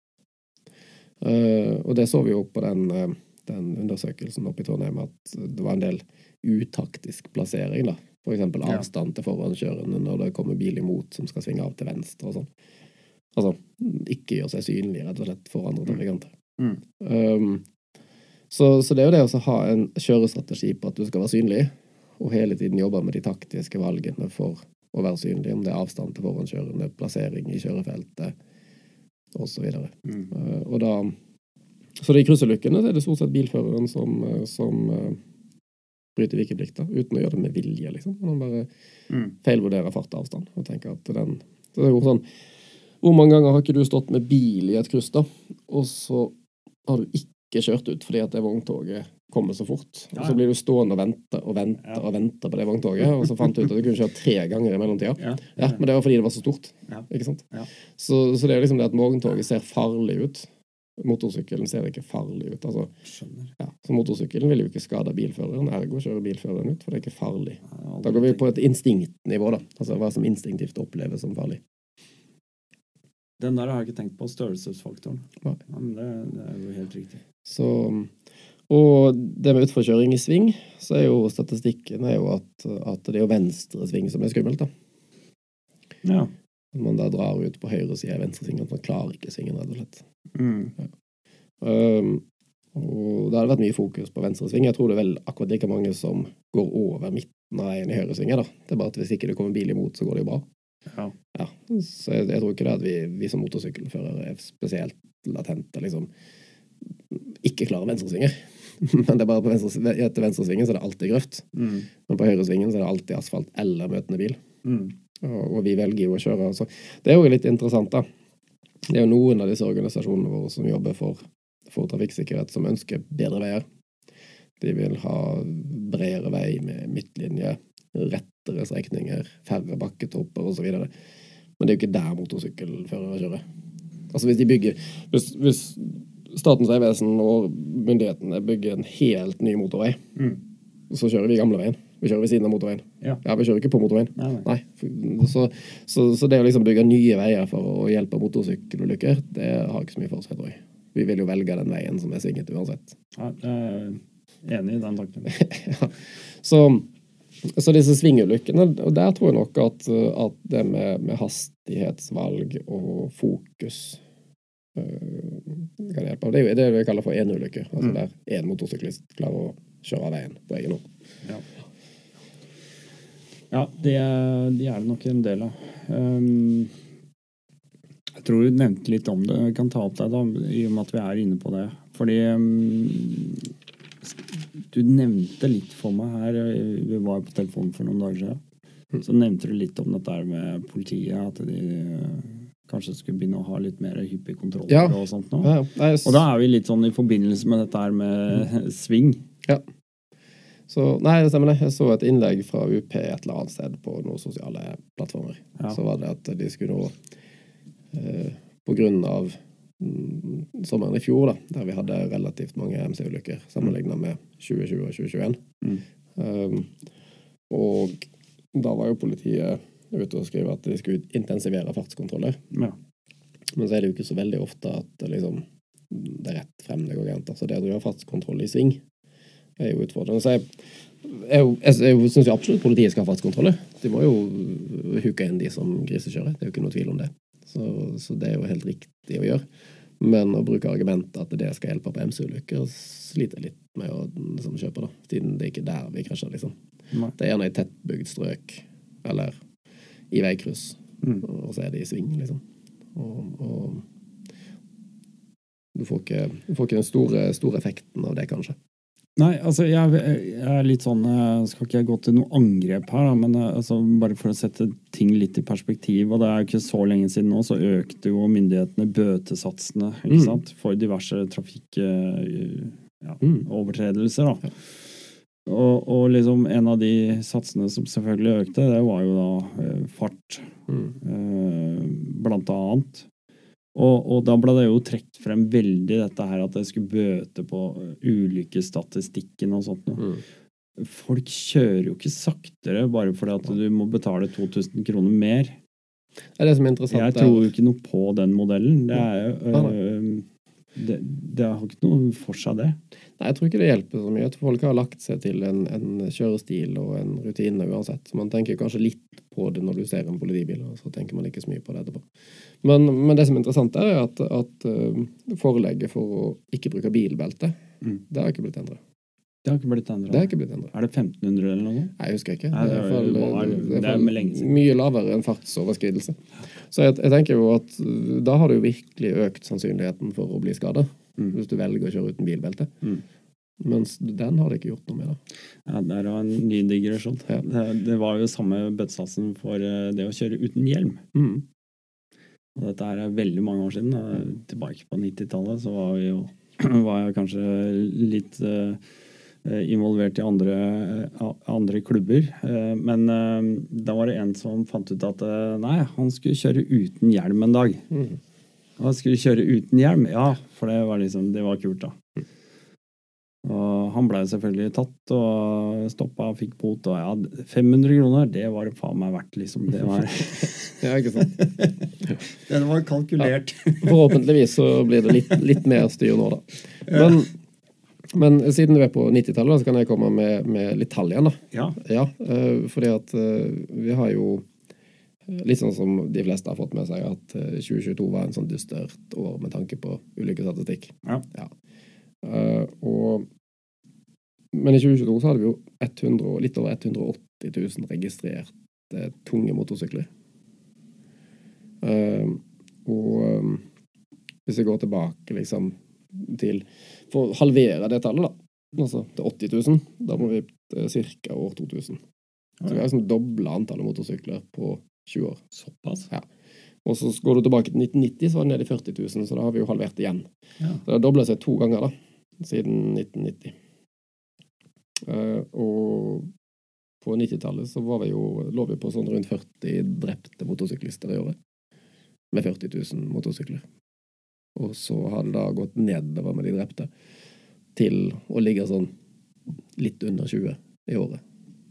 Uh, og det så vi jo på den uh, den undersøkelsen oppe i Trondheim at det var en del utaktisk plassering. da. For eksempel Ja. avstand til forankjørende når det kommer bil imot som skal svinge av til venstre og sånn. Altså ikke gjøre seg synlig, rett og slett, for andre trafikanter. Mm. Um, så, så det er jo det å ha en kjørestrategi på at du skal være synlig, og hele tiden jobbe med de taktiske valgene for å være synlig, om det er avstand til forhåndskjørende, plassering i kjørefeltet osv. Mm. Uh, og da Så det i kryssulykkene så er det stort sett bilføreren som, uh, som uh, bryter vikeplikta, uten å gjøre det med vilje, liksom. Han bare Mm. feilvurderer fart og avstand. Og tenker at den så det er jo sånn Hvor mange ganger har ikke du stått med bil i et kryss, da, og så har du ikke kjørt ut fordi at det vogntoget kommer så fort? Og så blir du stående og vente og vente og vente på det vogntoget, og så fant du ut at du kunne kjøre tre ganger i mellomtida. Ja. Men det var fordi det var så stort. Ikke sant? Ja. Så, så det er liksom det at vogntoget ser farlig ut. Motorsykkelen ser ikke farlig ut. altså ja, Så motorsykkelen vil jo ikke skade bilføreren, ergo kjører bilføreren ut, for det er ikke farlig. Da går vi på et instinktnivå, da. Altså hva som instinktivt oppleves som farlig. Den der har jeg ikke tenkt på, størrelsesfaktoren. Ja, men det, det er jo helt riktig. Så Og det med utforkjøring i sving, så er jo statistikken er jo at, at det er jo venstre sving som er skummelt, da. Ja. At man da drar ut på høyre side av venstre sving, at man klarer ikke svingen, rett og slett. Mm. Um, og det hadde vært mye fokus på venstre sving. Jeg tror det er vel akkurat like mange som går over midten av veien i høyre sving. da. Det er bare at hvis ikke det kommer bil imot, så går det jo bra. Ja. Ja, så jeg, jeg tror ikke det at vi, vi som motorsykkelførere er spesielt latente, liksom ikke klare venstresvinger. Men det er bare på venstre, etter venstresvingen så er det alltid grøft. Mm. Men på høyresvingen så er det alltid asfalt eller møtende bil. Mm. Og, og vi velger jo å kjøre. Så det er jo litt interessant, da. Det er jo noen av disse organisasjonene våre som jobber for, for trafikksikkerhet, som ønsker bedre veier. De vil ha bredere vei med midtlinje, rettere strekninger, færre bakketopper osv. Men det er jo ikke der motorsykkelførere kjører. Altså hvis de bygger Hvis, hvis Statens vegvesen og myndighetene bygger en helt ny motorvei, Mm. så kjører vi gamleveien. Vi kjører ved siden av motorveien. Ja. vi kjører ikke på motorveien. Nei, nei. Nei. Så, så, så det å liksom bygge nye veier for å hjelpe motorsykkelulykker, det har ikke så mye for seg, tror jeg. Vi vil jo velge den veien som er svinget uansett. Ja, jeg er enig i den tanken. ja. så, så disse svingulykkene, og der tror jeg nok at, at det med, med hastighetsvalg og fokus. Det er jo det vi kaller for enulykker. Altså Mm. der én motorsyklist klarer å kjøre av veien på egen hånd. Ja, ja det, de er det nok en del av. Um, jeg tror du nevnte litt om det. Jeg kan ta opp deg, da, i og med at vi er inne på det. Fordi um, du nevnte litt for meg her Vi var på telefonen for noen dager siden. Så nevnte du litt om dette med politiet. At de kanskje skulle begynne å ha litt mer hyppige kontroller Ja. og sånt nå. Ja, nei, Og da er vi litt sånn i forbindelse med dette her med sving. Så, nei, det stemmer det. Jeg så et innlegg fra UP et eller annet sted på noen sosiale plattformer. Ja. Så var det at de skulle nå eh, På grunn av mm, sommeren i fjor, da, der vi hadde relativt mange MC-ulykker sammenlignet med 2020 og 2021. Mm. Um, og da var jo politiet ute og skrev at de skulle intensivere fartskontroller. Ja. Men så er det jo ikke så veldig ofte at liksom det er rett frem det går gærent. Altså det å drive fartskontroll i sving er jo utfordrende. Så jeg, jeg, jeg, jeg syns absolutt politiet skal ha fartskontroller. De må jo huke inn de som grisekjører. Det er jo ikke noe tvil om det. Så, så det er jo helt riktig å gjøre. Men å bruke argumentet at det skal hjelpe på MC-ulykker, sliter jeg litt med å liksom, kjøpe, da. Siden det er ikke der vi krasjer, liksom. Nei. Det er gjerne i tettbygd strøk, eller i veikryss, Mm. og så er det i sving, liksom. Og, og du får ikke, du får ikke den store, store effekten av det, kanskje. Nei, altså jeg, jeg er litt sånn eh, Skal ikke jeg gå til noe angrep her, men eh, altså, bare for å sette ting litt i perspektiv. og Det er jo ikke så lenge siden nå, så økte jo myndighetene bøtesatsene Mm. for diverse trafikkovertredelser. Mm. da. Og, og liksom en av de satsene som selvfølgelig økte, det var jo da eh, fart, Mm. eh, blant annet. Og, og da ble det jo trukket frem veldig dette her at det skulle bøte på eh, ulykkesstatistikken og sånt noe. Mm. Folk kjører jo ikke saktere bare fordi at du må betale 2000 kroner mer. Det er det som er interessant. Jeg tror jo ikke noe på den modellen. Det er jo øh, Det, det har ikke noe for seg, det. Nei, jeg tror ikke det hjelper så mye. at Folk har lagt seg til en, en kjørestil og en rutine uansett. Så man tenker kanskje litt på det når du ser en politibil, og så tenker man ikke så mye på det etterpå. Men, men det som er interessant, er at, at uh, forelegget for å ikke bruke bilbelte, Mm. det har ikke blitt endret. Det har ikke blitt Det endra. Er det 1500 eller noe? Nei, jeg husker ikke. Nei, det det er fall, det er i det er mye lavere enn fartsoverskridelse. Så jeg, jeg tenker jo at uh, da har det jo virkelig økt sannsynligheten for å bli skadet, Mm. hvis du velger å kjøre uten bilbelte. Mm. Mens den har de ikke gjort noe med, da. Ja, Det er en ny digresjon. Ja. Det, det var jo samme bøttesatsen for eh, det å kjøre uten hjelm. Mm. Og dette er veldig mange år siden. Tilbake på 90-tallet så var jo var jeg kanskje litt uh, involvert i andre, uh, andre klubber. Uh, men da var det en som fant ut at nei, han skulle kjøre uten hjelm en dag. Mm. Og skulle kjøre uten hjelm, ja, for det var liksom, det var kult, da. Og han blei selvfølgelig tatt og stoppa og fikk bot. Og ja, 500 kroner, det var det faen meg verdt, liksom. Det var, Ja, ikke sant? det var kalkulert. Forhåpentligvis så blir det litt, litt mer styr nå, da. Men, men siden du er på 90-tallet, så kan jeg komme med, med litt tall igjen, da. Ja. Ja, eh, fordi at eh, vi har jo Litt sånn som de fleste har fått med seg, at eh, 2022 var en sånn dystert år med tanke på ulykkesstatistikk. Ja. Eh, og, men i 2022 så hadde vi jo 100, litt over 180 000 registrerte tunge motorsykler. Uh, og eh, hvis vi går tilbake liksom til For å halvere det tallet, da, altså til 80 000, da må vi til ca. år 2000. Så vi har liksom dobla antallet motorsykler på 20 år. Såpass? Ja. Og så går du tilbake til 1990, så var det nede i 40 000, så da har vi jo halvert igjen. Ja. Så det har dobla seg to ganger da, siden 1990. Uh, og på 90-tallet så var vi jo, lå vi på sånn rundt 40 drepte motorsyklister i året. Med 40 000 motorsykler. Og så har det da gått nedover med de drepte til å ligge sånn litt under 20 i året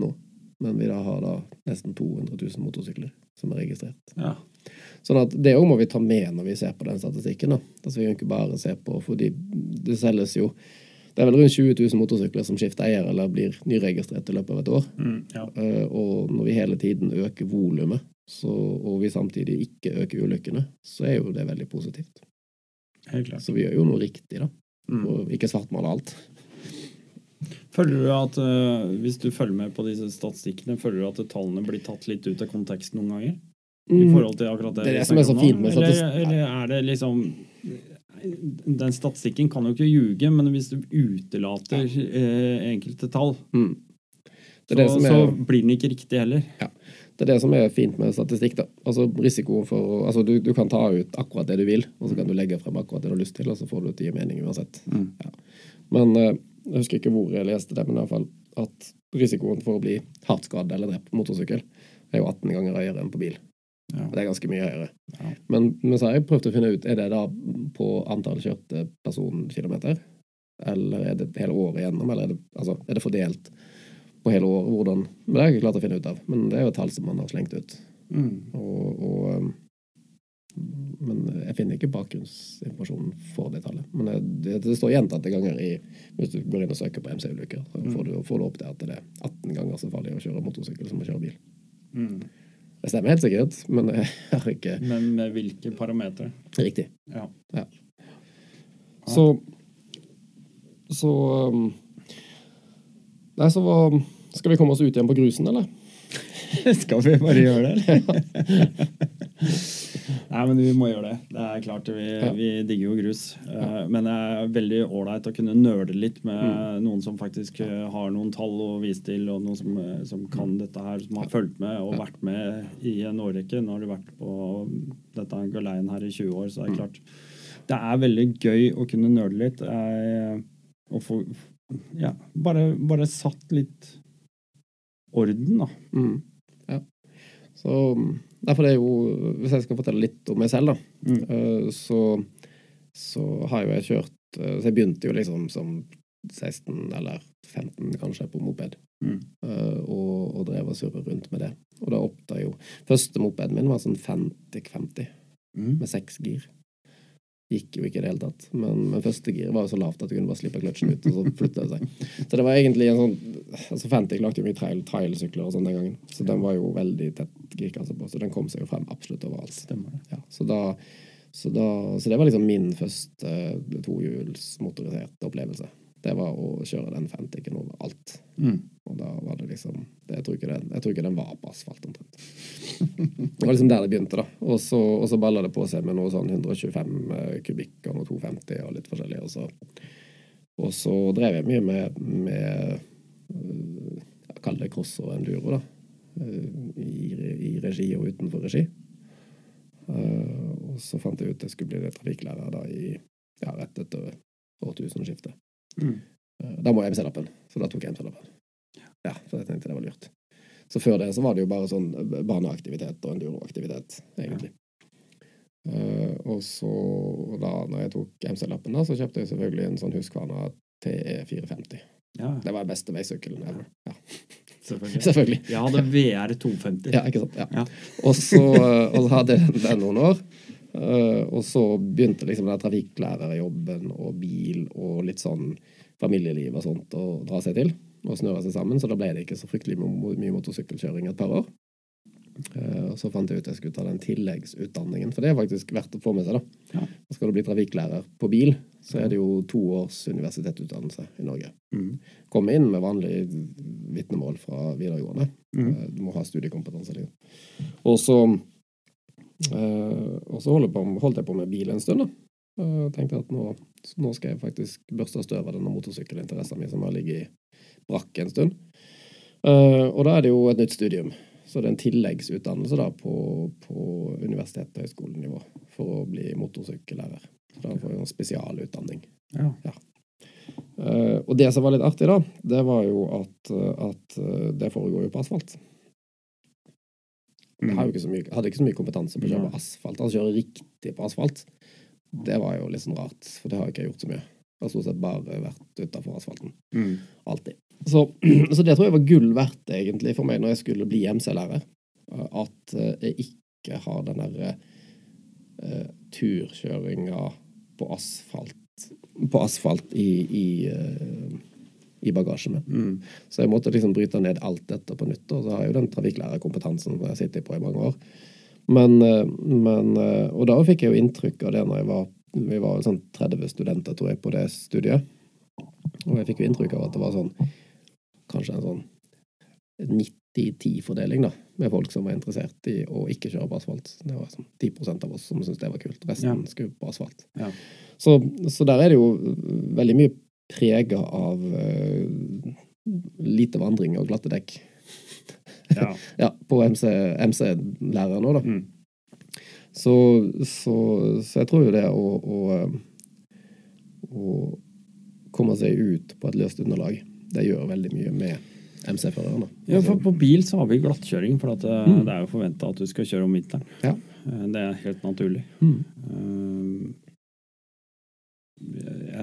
nå. Men vi da har da nesten 200 000 motorsykler som er registrert. Ja. Sånn at det òg må vi ta med når vi ser på den statistikken. da. Altså Vi kan ikke bare se på fordi det selges jo Det er vel rundt 20 000 motorsykler som skifter eier eller blir nyregistrert i løpet av et år. Mm, ja. Eh, Og når vi hele tiden øker volumet, og vi samtidig ikke øker ulykkene, så er jo det veldig positivt. Så vi gjør jo noe riktig, da. Mm. Og ikke svartmale alt. Føler du at eh, Hvis du følger med på disse statistikkene, føler du at tallene blir tatt litt ut av kontekst noen ganger? I forhold til akkurat det Mm. Det er det som er så fint med eller, statistikk- eller er det liksom Den statistikken kan jo ikke ljuge, men hvis du utelater eh, enkelte tall, Mm. Det er så, så blir den ikke riktig heller. Det er det som er fint med statistikk. da. Altså risiko for altså du, du kan ta ut akkurat det du vil, og så kan du legge frem akkurat det du har lyst til, og så får du til å gi mening uansett. Mm. Ja. Men eh, jeg husker ikke hvor jeg leste det, men i hvert fall at risikoen for å bli hardt skadd eller drept på motorsykkel er jo 18 ganger høyere enn på bil. Ja. Det er ganske mye høyere. Ja. Men, men så har jeg prøvd å finne ut er det da på antall kjørte personkilometer, eller er det hele året igjennom, eller er det, altså, er det fordelt på hele året? Hvordan? Men det har jeg ikke klart å finne ut av. Men det er jo et tall som man har slengt ut. Mm. Og, og, um, men jeg finner ikke bakgrunnsinformasjonen for det tallet. Men det, det, står gjentatte ganger i Hvis du går inn og søker på MC-ulykker, så får du, får du opp det at det er 18 ganger så farlig å kjøre motorsykkel som å kjøre bil. Mm. Det stemmer helt sikkert, men jeg har ikke Men med hvilke parametere? riktig. Ja. Så Så um, Nei, så hva Skal vi komme oss ut igjen på grusen, eller? Skal vi bare gjøre det, eller? Nei, men vi må gjøre det. Det er klart, Vi, Ja. vi digger jo grus. Ja. Men det er veldig ålreit å kunne nøle litt med Mm. noen som faktisk eh, har noen tall å vise til, og noen som, eh, som kan dette her, som har fulgt med og vært med i en årrekke. Nå har du vært på dette galeien her i 20 år, så det er klart Det er veldig gøy å kunne nøle litt. Og få ja, bare, bare satt litt orden, da. Mm. Ja. Så um, derfor er jo Hvis jeg skal fortelle litt om meg selv, da, Mm. eh, så, så har jo jeg kjørt eh, Så jeg begynte jo liksom som 16 eller 15 kanskje på moped. Mm. eh, Og, og drev og surra rundt med det. Og da oppdaget jo Første mopeden min var sånn Fantic 50 Mm. med seks gir. Gikk jo ikke i det hele tatt. Men, men første gir var jo så lavt at du kunne bare slippe kløtsjen ut, og så flytta det seg. Så det var egentlig en sånn altså Fantic lagde jo mye trail, trailsykler og sånn den gangen, så den var jo veldig tett girkasse på, så den kom seg jo frem absolutt overalt. Stemmer. Ja, så, da, så, da, så det var liksom min første tohjulsmotoriserte opplevelse. Det var å kjøre den Fanticen overalt. Mm. Og da var det liksom det, jeg, tror ikke den, jeg tror ikke den var på asfalt omtrent. Det var liksom der det begynte, da. Og så, og så balla det på seg med noe sånn 125 kubikk og noe 250 og litt forskjellig. Og så, og så drev jeg mye med, med jeg kaller det cross og enduro, da. øh, I, I regi og utenfor regi. Og så fant jeg ut jeg skulle bli trafikklærer da i ja, rett etter årtusenskiftet. Mm. Uh, da må jeg MC-lappen, så da tok jeg MC-lappen. Ja, for jeg tenkte det var lurt. Så før det så var det jo bare sånn baneaktivitet og enduroaktivitet, egentlig. Uh, og så da når jeg tok MC-lappen, da, så kjøpte jeg selvfølgelig en sånn Husqvarna TE450. Ja, Det var den beste veisykkelen ever. Ja, selvfølgelig. selvfølgelig. Jeg hadde VR 250. Ja, ikke sant? Ja. Ja. Så, og så hadde jeg den noen år. Eh, og så begynte liksom den trafikklærerjobben og bil og litt sånn familieliv og sånt å dra seg til og snøre seg sammen, så da ble det ikke så fryktelig mye, mye motorsykkelkjøring et par år. Uh, og så fant jeg ut at jeg skulle ta den tilleggsutdanningen, for det er faktisk verdt å få med seg. da. Ja. Skal du bli trafikklærer på bil, så er det jo to års universitetsutdannelse i Norge. Mm. Komme inn med vanlig vitnemål fra videregående. Mm. Uh, Du må ha studiekompetanse. Liksom. Og så, eh, og så holdt, jeg på, holdt jeg på med bil en stund. da. Uh, tenkte at nå, nå skal jeg faktisk børste støv av denne motorsykkelinteressen min som har ligget i brakk en stund. Uh, og da er det jo et nytt studium. Så det er en tilleggsutdannelse da på, på universitet- og høyskolenivå for å bli motorsykkellærer. Så da får jeg en spesialutdanning. Ja. Eh, og det som var litt artig, da, det var jo at, at det foregår jo på asfalt. Jeg har jo ikke så mye, hadde ikke så mye kompetanse på å kjøre på asfalt. Altså kjøre riktig på asfalt. Det var jo litt sånn rart, for det har jeg ikke gjort så mye. Jeg har stort sett bare vært utafor asfalten. Mm. Alltid. Så, så det tror jeg var gull verdt, egentlig, for meg når jeg skulle bli MC-lærer. At eh, jeg ikke har den derre uh, turkjøringa på asfalt På asfalt i, i, eh, i bagasjen min. Mm. Så jeg måtte liksom bryte ned alt dette på nytt. Og så har jeg jo den trafikklærerkompetansen som jeg sittet på i mange år. Men, eh, men eh, Og da fikk jeg jo inntrykk av det når jeg var Vi var sånn 30 studenter, tror jeg, på det studiet. Og jeg fikk jo inntrykk av at det var sånn Kanskje en sånn 90-10-fordeling, da, med folk som var interessert i å ikke kjøre på asfalt. Det var sånn 10% av oss som syntes det var kult. Resten Ja. skulle på asfalt. Ja. Så, så der er det jo veldig mye prega av uh, lite vandring og glatte dekk. Ja. Ja, på MC-lærer MC nå, da. Mm. Så, så, så jeg tror jo det å, å, eh, å komme seg ut på et løst underlag, det gjør veldig mye med MC-førerne. Ja, for På bil så har vi glattkjøring, for at det, Mm. det er jo forventa at du skal kjøre om vinteren. Ja. Eh, Det er helt naturlig. Mm. Eh,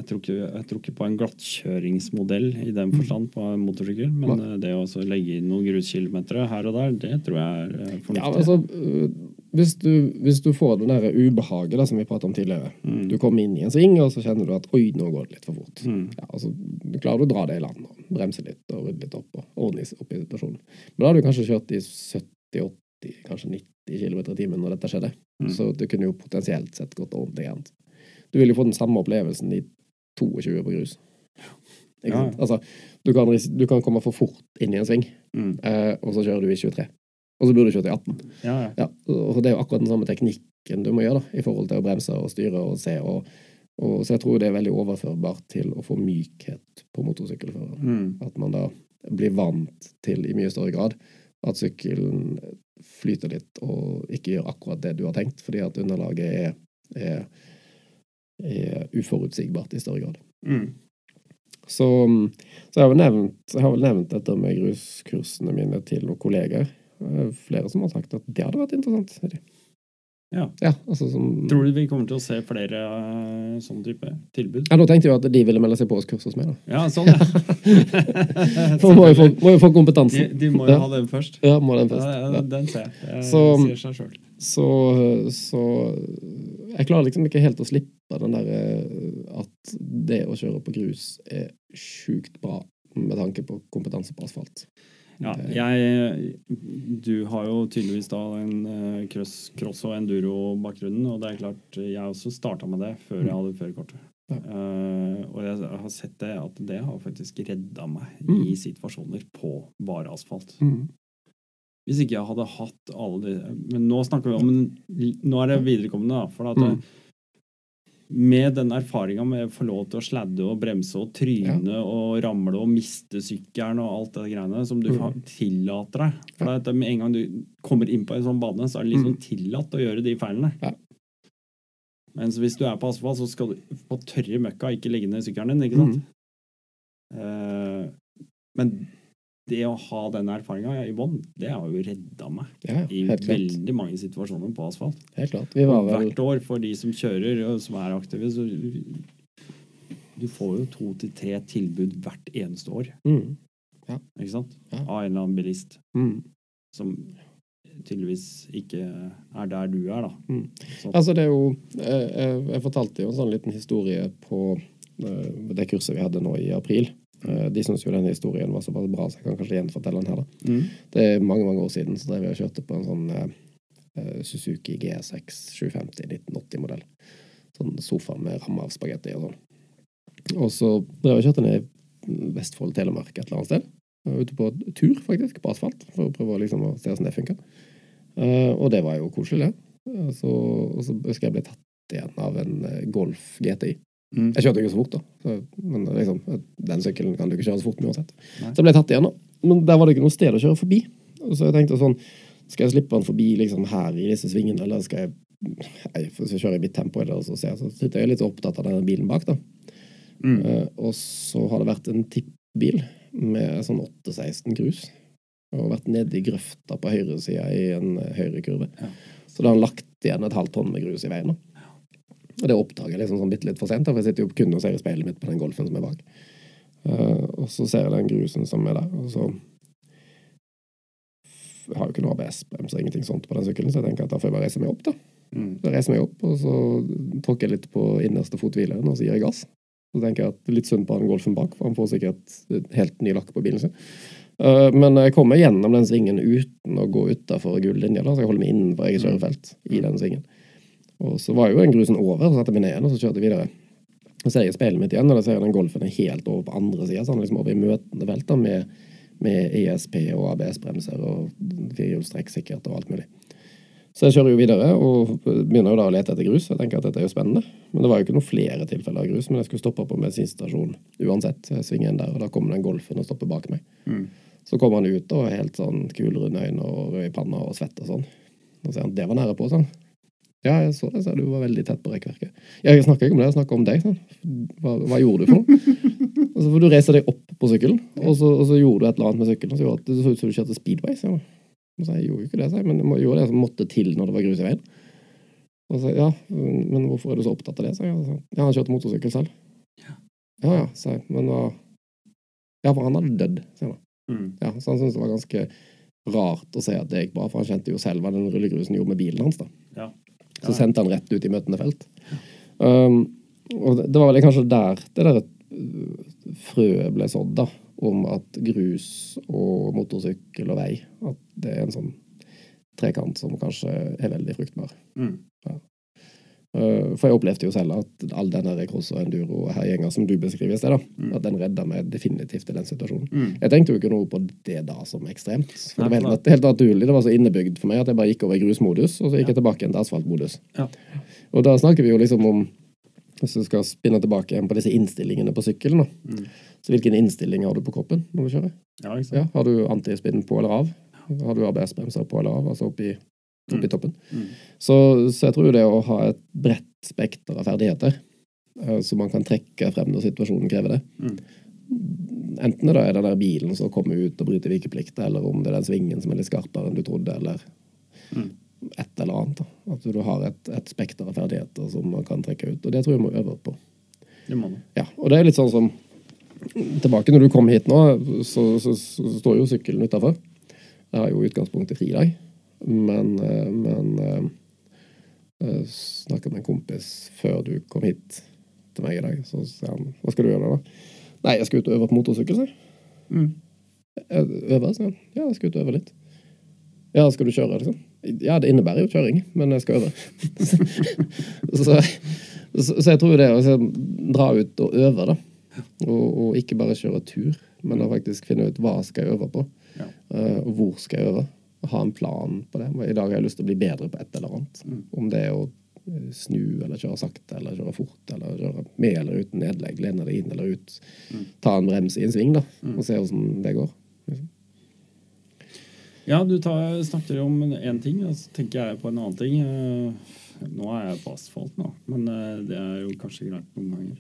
Jeg tror, ikke, jeg tror ikke på en glattkjøringsmodell i den forstand på en motorsykkel, men Nei. eh, det å legge inn noen gruskilometer her og der, det tror jeg er eh, fornuftig. Ja, altså, øh, hvis du, hvis du får det der ubehaget da, som vi pratet om tidligere, Mm. du kommer inn i en sving, og så kjenner du at oi, nå går det litt for fort. Mm. Ja, altså, du klarer du å dra det i land, og bremse litt og rydde litt opp og ordne opp i situasjonen. Men da har du kanskje kjørt i 70-80, kanskje 90 km i timen når dette skjedde. Mm. Så det kunne jo potensielt sett gått ordentlig gærent. Du vil jo få den samme opplevelsen i 22 på grus. Ikke Ja. Altså, du kan, du kan komme for fort inn i en sving, Mm. eh, og så kjører du i 23. Og så burde du kjørt i 18. Ja, ja. Ja, og det er jo akkurat den samme teknikken du må gjøre da, i forhold til å bremse og styre og se. Og, og, så jeg tror det er veldig overførbart til å få mykhet på motorsykkelføreren. Mm. At man da blir vant til i mye større grad at sykkelen flyter litt og ikke gjør akkurat det du har tenkt, fordi at underlaget er, er, er uforutsigbart i større grad. Mm. Så, så jeg, har nevnt, jeg har vel nevnt dette med gruskursene mine til noen kolleger. Flere som har sagt at det hadde vært interessant. Ja. Ja, altså som, Tror du vi kommer til å se flere uh, sånn type tilbud? ja, nå tenkte jeg at de ville melde seg på oss kurs hos meg, da. Ja, sånn, ja. For må jo få, må jo få kompetansen. de, de må jo Ja. ha den først. Ja, må den først. Ja, Ja. den ser jeg. Det Så- seg sjøl. Så, så jeg klarer liksom ikke helt å slippe den derre at det å kjøre på grus er sjukt bra med tanke på kompetanse på asfalt. Ja, jeg, du har jo tydeligvis da en uh, cross, cross og enduro-bakgrunnen, og det er klart jeg også starta med det før jeg hadde førerkortet. Ja. Uh, og jeg har sett det at det har faktisk redda meg mm. i situasjoner på bare asfalt. Mm. Hvis ikke jeg hadde hatt alle de Men nå snakker vi om Nå er det viderekommende, da. For at mm med den erfaringa med å få lov til å sladde og bremse og tryne ja. og ramle og miste sykkelen og alt det greiene som du mm. tillater deg. For at Med en gang du kommer inn på en sånn bane, så er det liksom mm. tillatt å gjøre de feilene. Ja. Mens hvis du er på asfalt, så skal du på tørre møkka ikke legge ned sykkelen din. ikke sant? Mm. Uh, men det å ha den erfaringa i bånn, det har jo redda meg ja, i veldig klart. mange situasjoner på asfalt. Helt klart. Vel... Hvert år for de som kjører og som er aktive, så du får jo to til tre tilbud hvert eneste år. Mm. Ja. Ikke sant? Ja. Av en eller annen bilist. Mm. Som tydeligvis ikke er der du er, da. Mm. Altså, det er jo jeg, jeg, jeg, fortalte jo en sånn liten historie på uh, det kurset vi hadde nå i april. Eh, de syns jo den historien var såpass bra, så jeg kan kanskje gjenfortelle den her. da. Mm. Det er mange mange år siden så drev jeg og kjørte på en sånn uh, Suzuki GSX 750 1980-modell. Sånn sofa med ramme av spagetti og sånn. Og så drev jeg og kjørte ned i Vestfold, Telemark et eller annet sted. Ute på tur, faktisk, på asfalt, for å prøve liksom, å se hvordan det funka. Uh, og det var jo koselig, det. Så, og så husker jeg ble tatt igjen av en Golf GTI. Mm. Jeg kjørte ikke så fort, da. Så, men liksom, den sykkelen kan du ikke kjøre så fort med uansett. Nei. Så jeg tatt igjen, da. Men der var det ikke noe sted å kjøre forbi. Så jeg tenkte sånn Skal jeg slippe den forbi liksom her i disse svingene, eller skal jeg Nei, hvis jeg kjøre i mitt tempo, eller så, så sitter jeg litt opptatt av denne bilen bak, da. Mm. Uh, og så har det vært en tippbil med sånn 816 grus. Og vært nede i grøfta på høyresida i en høyrekurve. Ja. Så da har han lagt igjen et halvt tonn med grus i veien. da. Og det oppdager jeg liksom sånn bitte litt for sent, for jeg sitter jo kun og ser i speilet mitt på den golfen som er bak. Uh, og så ser jeg den grusen som er der, og så jeg har jo ikke noe ABS-brems og ingenting sånt på den sykkelen, så jeg tenker at da får jeg bare reise meg opp, da. Mm. Så jeg reiser meg opp, og så tråkker jeg litt på innerste fothvileren, og så gir jeg gass. Så tenker jeg at litt synd på den golfen bak, for han får sikkert helt ny lakk på bilen sin. Uh, men jeg kommer gjennom den svingen uten å gå utafor gullinja, så jeg holder meg innenfor eget kjørefelt i den svingen. Og så var jo den grusen over, så satte vi ned igjen og så kjørte vi videre. Så ser jeg speilet mitt igjen, og da ser jeg den Golfen er helt over på andre sida. Sånn liksom over i møtende felt med, med ESP og ABS-bremser og firehjulstrekk sikkert og alt mulig. Så jeg kjører jo videre og begynner jo da å lete etter grus. Jeg tenker at dette er jo spennende. Men det var jo ikke noen flere tilfeller av grus, men jeg skulle stoppe på bensinstasjon uansett. Jeg svinger inn der, og da kommer den Golfen og stopper bak meg. Mm. Så kommer han ut og helt sånn kulrunde øyne og rød i panna og svett og sånn. Og sier han det var nære på, sånn. Ja, jeg så det, sa du var veldig tett på rekkverket. Ja, jeg snakker ikke om det, jeg snakker om deg. Sånn. Hva, hva, gjorde du for noe? Og så får du reise deg opp på sykkelen, og så, og så gjorde du et eller annet med sykkelen som gjorde at det så ut som du kjørte speedway. Så. jeg, så jeg gjorde ikke det, jeg, men jeg gjorde det som måtte til når det var grus i veien. Og så, ja, men hvorfor er du så opptatt av det? sa jeg. Så, ja, han kjørte motorsykkel selv. Ja, ja, sa jeg. Men da Ja, for han hadde dødd, sier han. Mm. Ja, så han syntes det var ganske rart å si at det gikk bra, for han kjente jo selv hva den rullegrusen gjorde med bilen hans. da. Ja. Så sendte han rett ut i møtende felt. Um, og det var vel kanskje der det der uh, frøet ble sådd, da. Om at grus og motorsykkel og vei At det er en sånn trekant som kanskje er veldig fruktbar. Mm. Ja. Uh, for jeg opplevde jo selv at all denne cross og enduro her gjenga som du beskriver i sted, mm. at den redda meg definitivt i den situasjonen. Mm. Jeg tenkte jo ikke noe på det da som ekstremt. For det var helt, helt, naturlig. Det var så innebygd for meg at jeg bare gikk over i grusmodus, og så gikk ja. jeg tilbake igjen til asfaltmodus. Ja. Og da snakker vi jo liksom om Hvis du skal spinne tilbake igjen på disse innstillingene på sykkelen, mm. så hvilken innstilling har du på kroppen når du kjører? Ja, har du antispinn på eller av? Har du ABS-bremser på eller av? Altså oppi oppi i toppen. Mm. Så, så, jeg tror det å ha et bredt spekter av ferdigheter uh, som man kan trekke frem når situasjonen krever det mm. Enten det da er den der bilen som kommer ut og bryter vikeplikt, eller om det er den svingen som er litt skarpere enn du trodde, eller mm. et eller annet. Da. At du har et, et spekter av ferdigheter som man kan trekke ut. Og det tror jeg vi må øve på. Det må. Ja, og det er litt sånn som Tilbake når du kom hit nå, så, så, så, står jo sykkelen utafor. Jeg har jo utgangspunktet fridag. Men, eh, men, eh, Uh, Snakka med en kompis før du kom hit til meg i dag. Så sier han hva skal du gjøre da? Nei, jeg skal ut og øve på motorsykkel, sier. Mm. Øve, sier han. Ja, jeg skal ut og øve litt. Ja, skal du kjøre, liksom? Ja, det innebærer jo kjøring, men jeg skal øve. så, så, så, jeg tror det å liksom, dra ut og øve, da, og, og, ikke bare kjøre tur, men å faktisk finne ut hva skal jeg øve på, og hvor skal jeg øve, ha en plan på det. I dag har jeg lyst til å bli bedre på et eller annet. Mm. Om det er å eh, snu eller kjøre sakte eller kjøre fort eller kjøre med eller uten nedlegg, lene det inn eller ut, Mm. ta en brems i en sving da, og se hvordan det går. Ja, du tar, snakker om én ting, og så tenker jeg på en annen ting. Eh, Nå er jeg på asfalt, nå, men eh, det er jo kanskje greit noen ganger.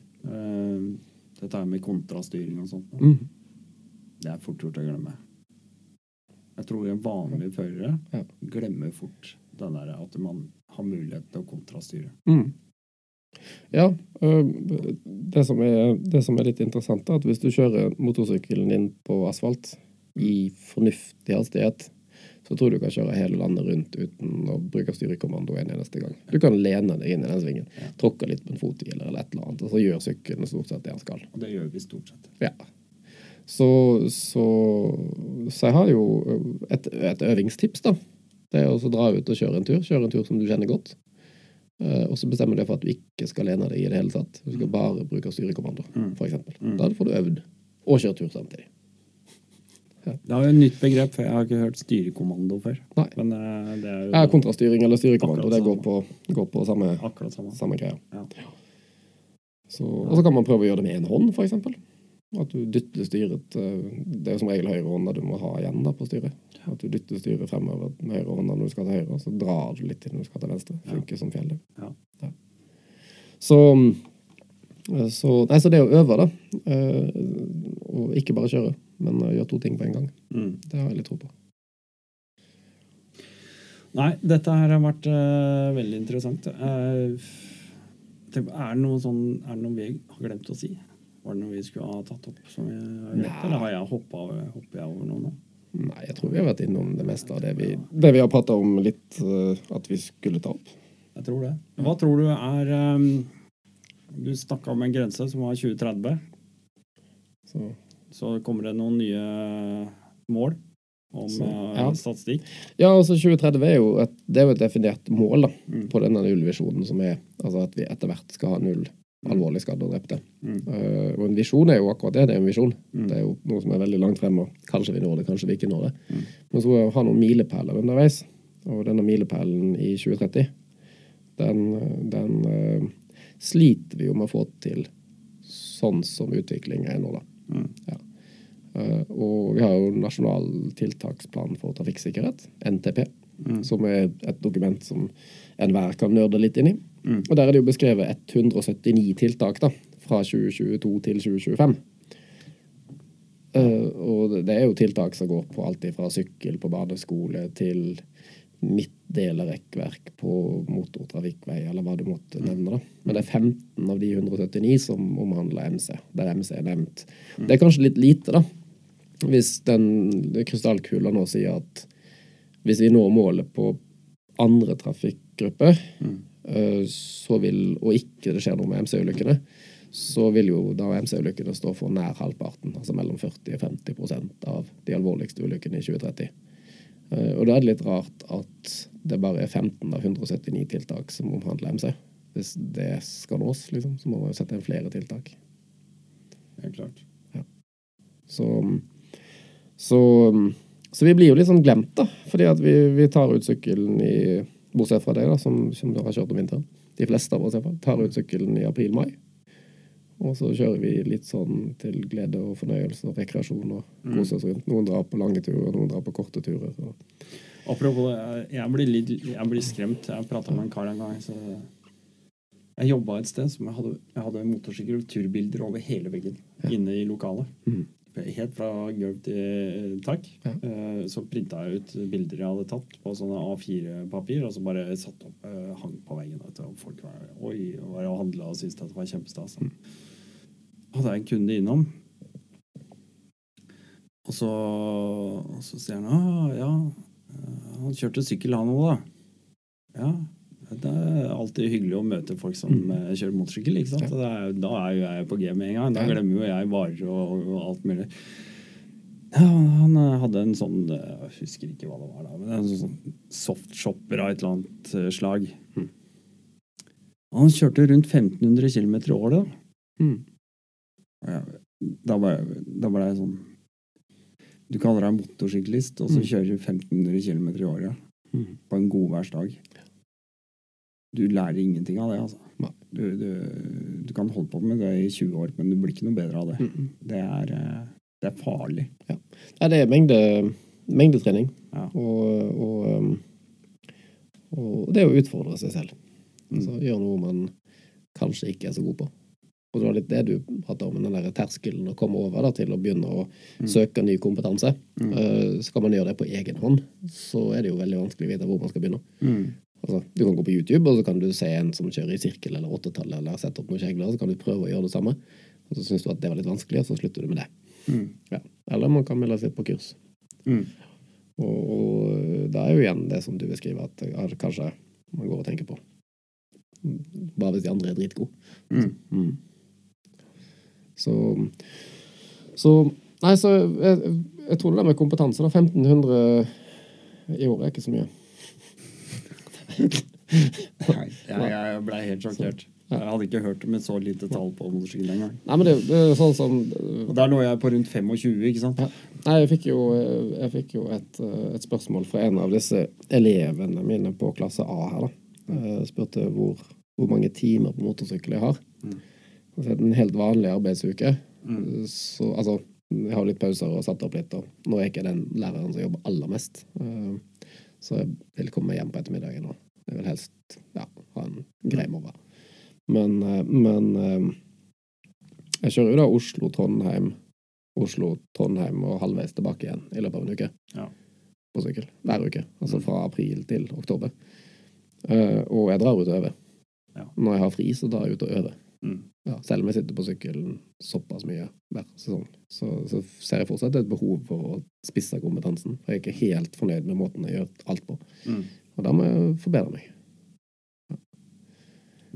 Dette her med kontrastyring og sånt, Mm. det er fort gjort å glemme. Jeg tror en vanlig førere Ja. glemmer fort den der at man har mulighet til å kontrastyre. Mm. Ja, øh, det som, er, det som er litt interessant, er at hvis du kjører motorsykkelen din på asfalt i fornuftig hastighet, så tror du kan kjøre hele landet rundt uten å bruke styrekommando en eneste gang. Du kan lene deg inn i den svingen, tråkke litt på en fothviler eller et eller annet, og så gjør sykkelen stort sett det han skal. Og det gjør vi stort sett. Ja. Så, så, så jeg har jo et, et øvingstips, da. Det er å dra ut og kjøre en tur. Kjøre en tur som du kjenner godt. Eh, og så bestemmer du deg for at du ikke skal lene deg i det hele tatt. Du skal bare bruke styrekommando, f.eks. for eksempel. Mm. Da får du øvd og kjørt tur samtidig. Det er jo et nytt begrep, for jeg har ikke hørt styrekommando før. Nei. Men eh, det er jo Ja, kontrastyring eller styrekommando, det går på, går på samme, samme. samme greia. Ja. Så, og så kan man prøve å gjøre det med en hånd, for eksempel. At du dytter styret eh, Det er som regel høyre hånda du må ha igjen da på styret. At du dytter styret fremover med høyre hånda når du skal til høyre, og så drar du litt til når du skal til venstre. Ja. Funker som fjellet. Ja. Så, eh, så Nei, så det å øve, da. eh, Og ikke bare kjøre, men gjøre to ting på en gang. Mm. Det har jeg litt tro på. Nei, dette her har vært uh, veldig interessant. Uh, er, det noe sånn, noe vi har glemt å si? Var det noe vi skulle ha tatt opp? som vi har gjort. Eller har jeg hoppa over noe nå? Nei, jeg tror vi har vært innom det meste av det vi, det vi har prata om litt uh, at vi skulle ta opp. Jeg tror det. Hva tror du er um, Du snakka om en grense som var 2030. Så Så kommer det noen nye mål om Så, eh, ja. statistikk. Ja, altså 2030 er jo et, det er jo et definert mål da, Mm. på denne nullvisjonen, som er altså at vi etter hvert skal ha null alvorlig skadde og drepte. Mm. Uh, og en visjon er jo akkurat det. Det er en visjon. Mm. Det er jo noe som er veldig langt fremme. og Kanskje vi når det, kanskje vi ikke når det. Mm. Men så må vi ha noen milepæler underveis. Og denne milepælen i 2030, den, den uh, sliter vi jo med å få til sånn som utviklinga er nå, da. Mm. Uh, og vi har jo Nasjonal tiltaksplan for trafikksikkerhet, NTP, Mm. som er et dokument som enhver kan nørde litt inn i. Mm. Og der er det jo beskrevet 179 tiltak da, fra 2022 til 2025. Uh, og det- er jo tiltak som går på alt fra sykkel på badeskole til midtdelerekkverk på motortrafikkvei, eller hva du måtte nevne. da. Men det er 15 av de 179 som omhandler MC, der MC er nevnt. Det er kanskje litt lite, da. Hvis den krystallkula nå sier at hvis vi når målet på andre trafikkgrupper, Mm. Eh, så vil, og ikke det skjer noe med MC-ulykkene, så vil jo da MC-ulykkene stå for nær halvparten, altså mellom 40 og 50 prosent av de alvorligste ulykkene i 2030. Eh, Og da er det litt rart at det bare er 15 av 179 tiltak som omhandler MC. Hvis det skal nås, liksom, så må man jo sette inn flere tiltak. Helt klart. Så, så, så vi blir jo litt sånn glemt, da. Fordi at vi, vi tar ut sykkelen i Bortsett fra deg, da, som, som har kjørt om vinteren. De fleste av oss i tar ut sykkelen i april-mai. Og så kjører vi litt sånn til glede og fornøyelse og rekreasjon og koser oss rundt. Noen drar på lange turer, noen drar på korte turer. Og, Apropos det, jeg blir, litt, jeg blir skremt. Jeg prata med en kar en gang. Så jeg jobba et sted som jeg hadde, jeg hadde motorsykkel og turbilder over hele veggen inne i lokalet. Mhm. Helt fra gulv til tak. Ja. Eh, Så printa jeg ut bilder jeg hadde tatt på sånne A4-papir, og så bare satt opp, eh, hang på veggen. vet du, Og folk var, oi, var og handla og syntes det var kjempestas. Mm. Hadde jeg en kunde innom, og så, og så sier han ah, ja, eh, han kjørte sykkel han òg, da. Ja. Det er alltid hyggelig å møte folk som mm. kjører motorsykkel. ikke sant? Det er, da er jo jeg på G med en gang. Da glemmer jo jeg varer og, og alt mulig. Ja, han eh, hadde en sånn eh, Jeg husker ikke hva det var, da, men en sånn softshopper av et eller annet slag. slag. Han kjørte rundt 1500 km i året. Mm. Da ble, da ble jeg sånn Du kaller deg motorsyklist, og så Mm. kjører du 1500 km i året Mm. på en godværsdag. Du lærer ingenting av det, altså. Du, du, du kan holde på med det i 20 år, men du blir ikke noe bedre av det. Mm. Det er, eh, det er farlig. Nei, det er mengde, mengdetrening. Ja. Og, og, um, og det å utfordre seg selv. Mm. Altså gjøre noe man kanskje ikke er så god på. Og det var litt det du pratet om, den der terskelen å komme over da, til å begynne å Mm. søke ny kompetanse. Mm. Uh, skal man gjøre det på egen hånd, så er det jo veldig vanskelig å vite hvor man skal begynne. Mm. Altså, du kan gå på YouTube, og så kan du se en som kjører i sirkel eller åttetall eller sette opp noen kjegler, så kan du prøve å gjøre det samme. Og så syns du at det var litt vanskelig, og så slutter du med det. Mm. Ja. Eller man kan melde seg på kurs. Mm. Og, og det er jo igjen det som du beskriver, at kanskje man går og tenker på. Bare hvis de andre er dritgode. Mm. Mm. Så, så Nei, så jeg, jeg tror det der med kompetanse, da. 1500 i året er ikke så mye. Nei, jeg, jeg ble helt sjokkert. Jeg hadde ikke hørt om et så lite tall på motorsykkel engang. Nei, men det, det er sånn som Og der lå jeg på rundt 25, ikke sant? Nei, jeg fikk jo, jeg fikk jo et, et spørsmål fra en av disse elevene mine på klasse A her, da. Jeg spurte hvor, hvor mange timer på motorsykkel jeg har. Mm. Altså, en helt vanlig arbeidsuke. Mm. Så altså Jeg har litt pauser og satt opp litt, og nå er jeg ikke den læreren som jobber aller mest. Eh, Så jeg vil komme hjem på ettermiddagen og jeg vil helst ja, ha en grei morgen. Men, eh, men eh, jeg kjører jo da Oslo-Trondheim, Oslo-Trondheim og halvveis tilbake igjen i løpet av en uke. Ja. På sykkel. Hver uke. Altså Mm. fra april til oktober. Eh, og jeg drar ut og øver. Ja. Når jeg har fri, så drar jeg ut og øver. Mm. Ja, selv om jeg sitter på sykkelen såpass mye hver sesong, så, så ser jeg fortsatt et behov for å spisse kompetansen. For jeg er ikke helt fornøyd med måten jeg gjør alt på. Mm. Og da må jeg forbedre meg.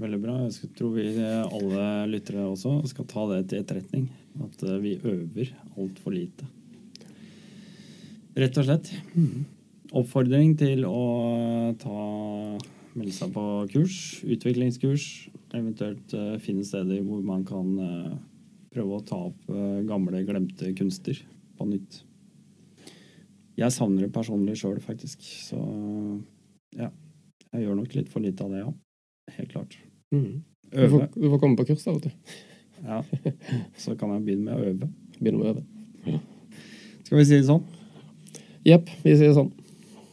Veldig bra. Jeg tror vi alle lyttere også skal ta det til etterretning. At eh, vi øver altfor lite. Rett og slett. Oppfordring til å ta melde seg på kurs, utviklingskurs. Eventuelt eh, finne steder hvor man kan eh, prøve å ta opp eh, gamle, glemte kunster på nytt. Jeg savner det personlig sjøl, faktisk. Så ja. Jeg gjør nok litt for lite av det, ja. Helt klart. Mm. Du, får, du får komme på kurs da, vet du. Ja. Så kan jeg begynne med å øve. Begynne med å øve. Skal vi si det sånn? Jepp, vi sier det sånn.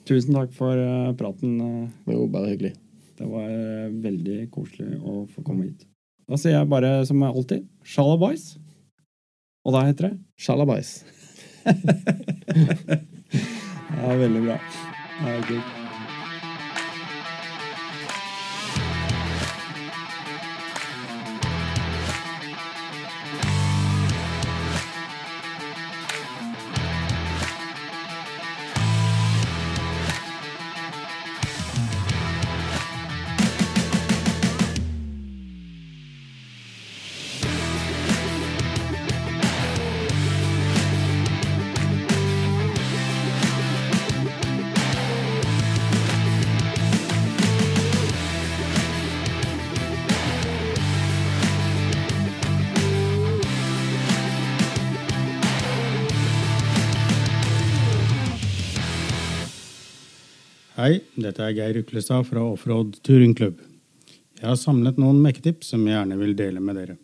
Tusen takk for eh, praten. eh. Det er jo bare hyggelig. Det var eh, veldig koselig å få komme hit. Da sier jeg bare som alltid sjalabais. Og da heter det Sjalabais. er veldig bra. Ja, kult. Dette er Geir Uklestad fra Offroad Turingklubb. Jeg har samlet noen mekketips som jeg gjerne vil dele med dere.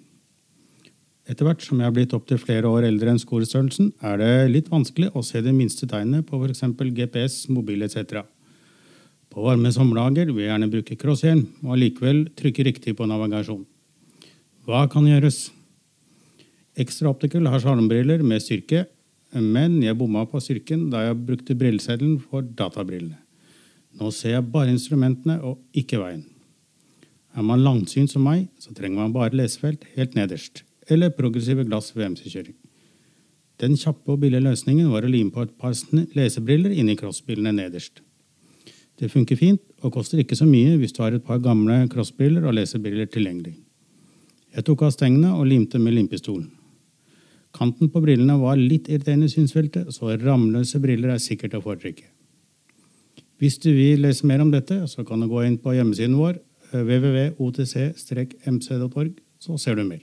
Etter hvert som jeg har blitt opptil flere år eldre enn skolestørrelsen, er det litt vanskelig å se de minste tegnene på f.eks. GPS, mobil etc. På varme sommerdager vil jeg gjerne bruke crosshjelm og allikevel trykke riktig på navigasjon. Hva kan gjøres? Extra Optical har sjarmbriller med styrke, men jeg bomma på styrken da jeg brukte brilleseddelen for databrillene. Nå ser jeg bare instrumentene og ikke veien. Er man langsynt som meg, så trenger man bare lesefelt helt nederst, eller progressive glass ved MC-kjøring. Den kjappe og billige løsningen var å lime på et par lesebriller inni crossbrillene nederst. Det funker fint og koster ikke så mye hvis du har et par gamle crossbriller og lesebriller tilgjengelig. Jeg tok av stengene og limte med limpistolen. Kanten på brillene var litt irriterende i synsfeltet, så ramløse briller er sikkert å foretrekke. Hvis du vil lese mer om dette, så kan du gå inn på hjemmesiden vår eh, www.otc-mc.org, så ser du mer.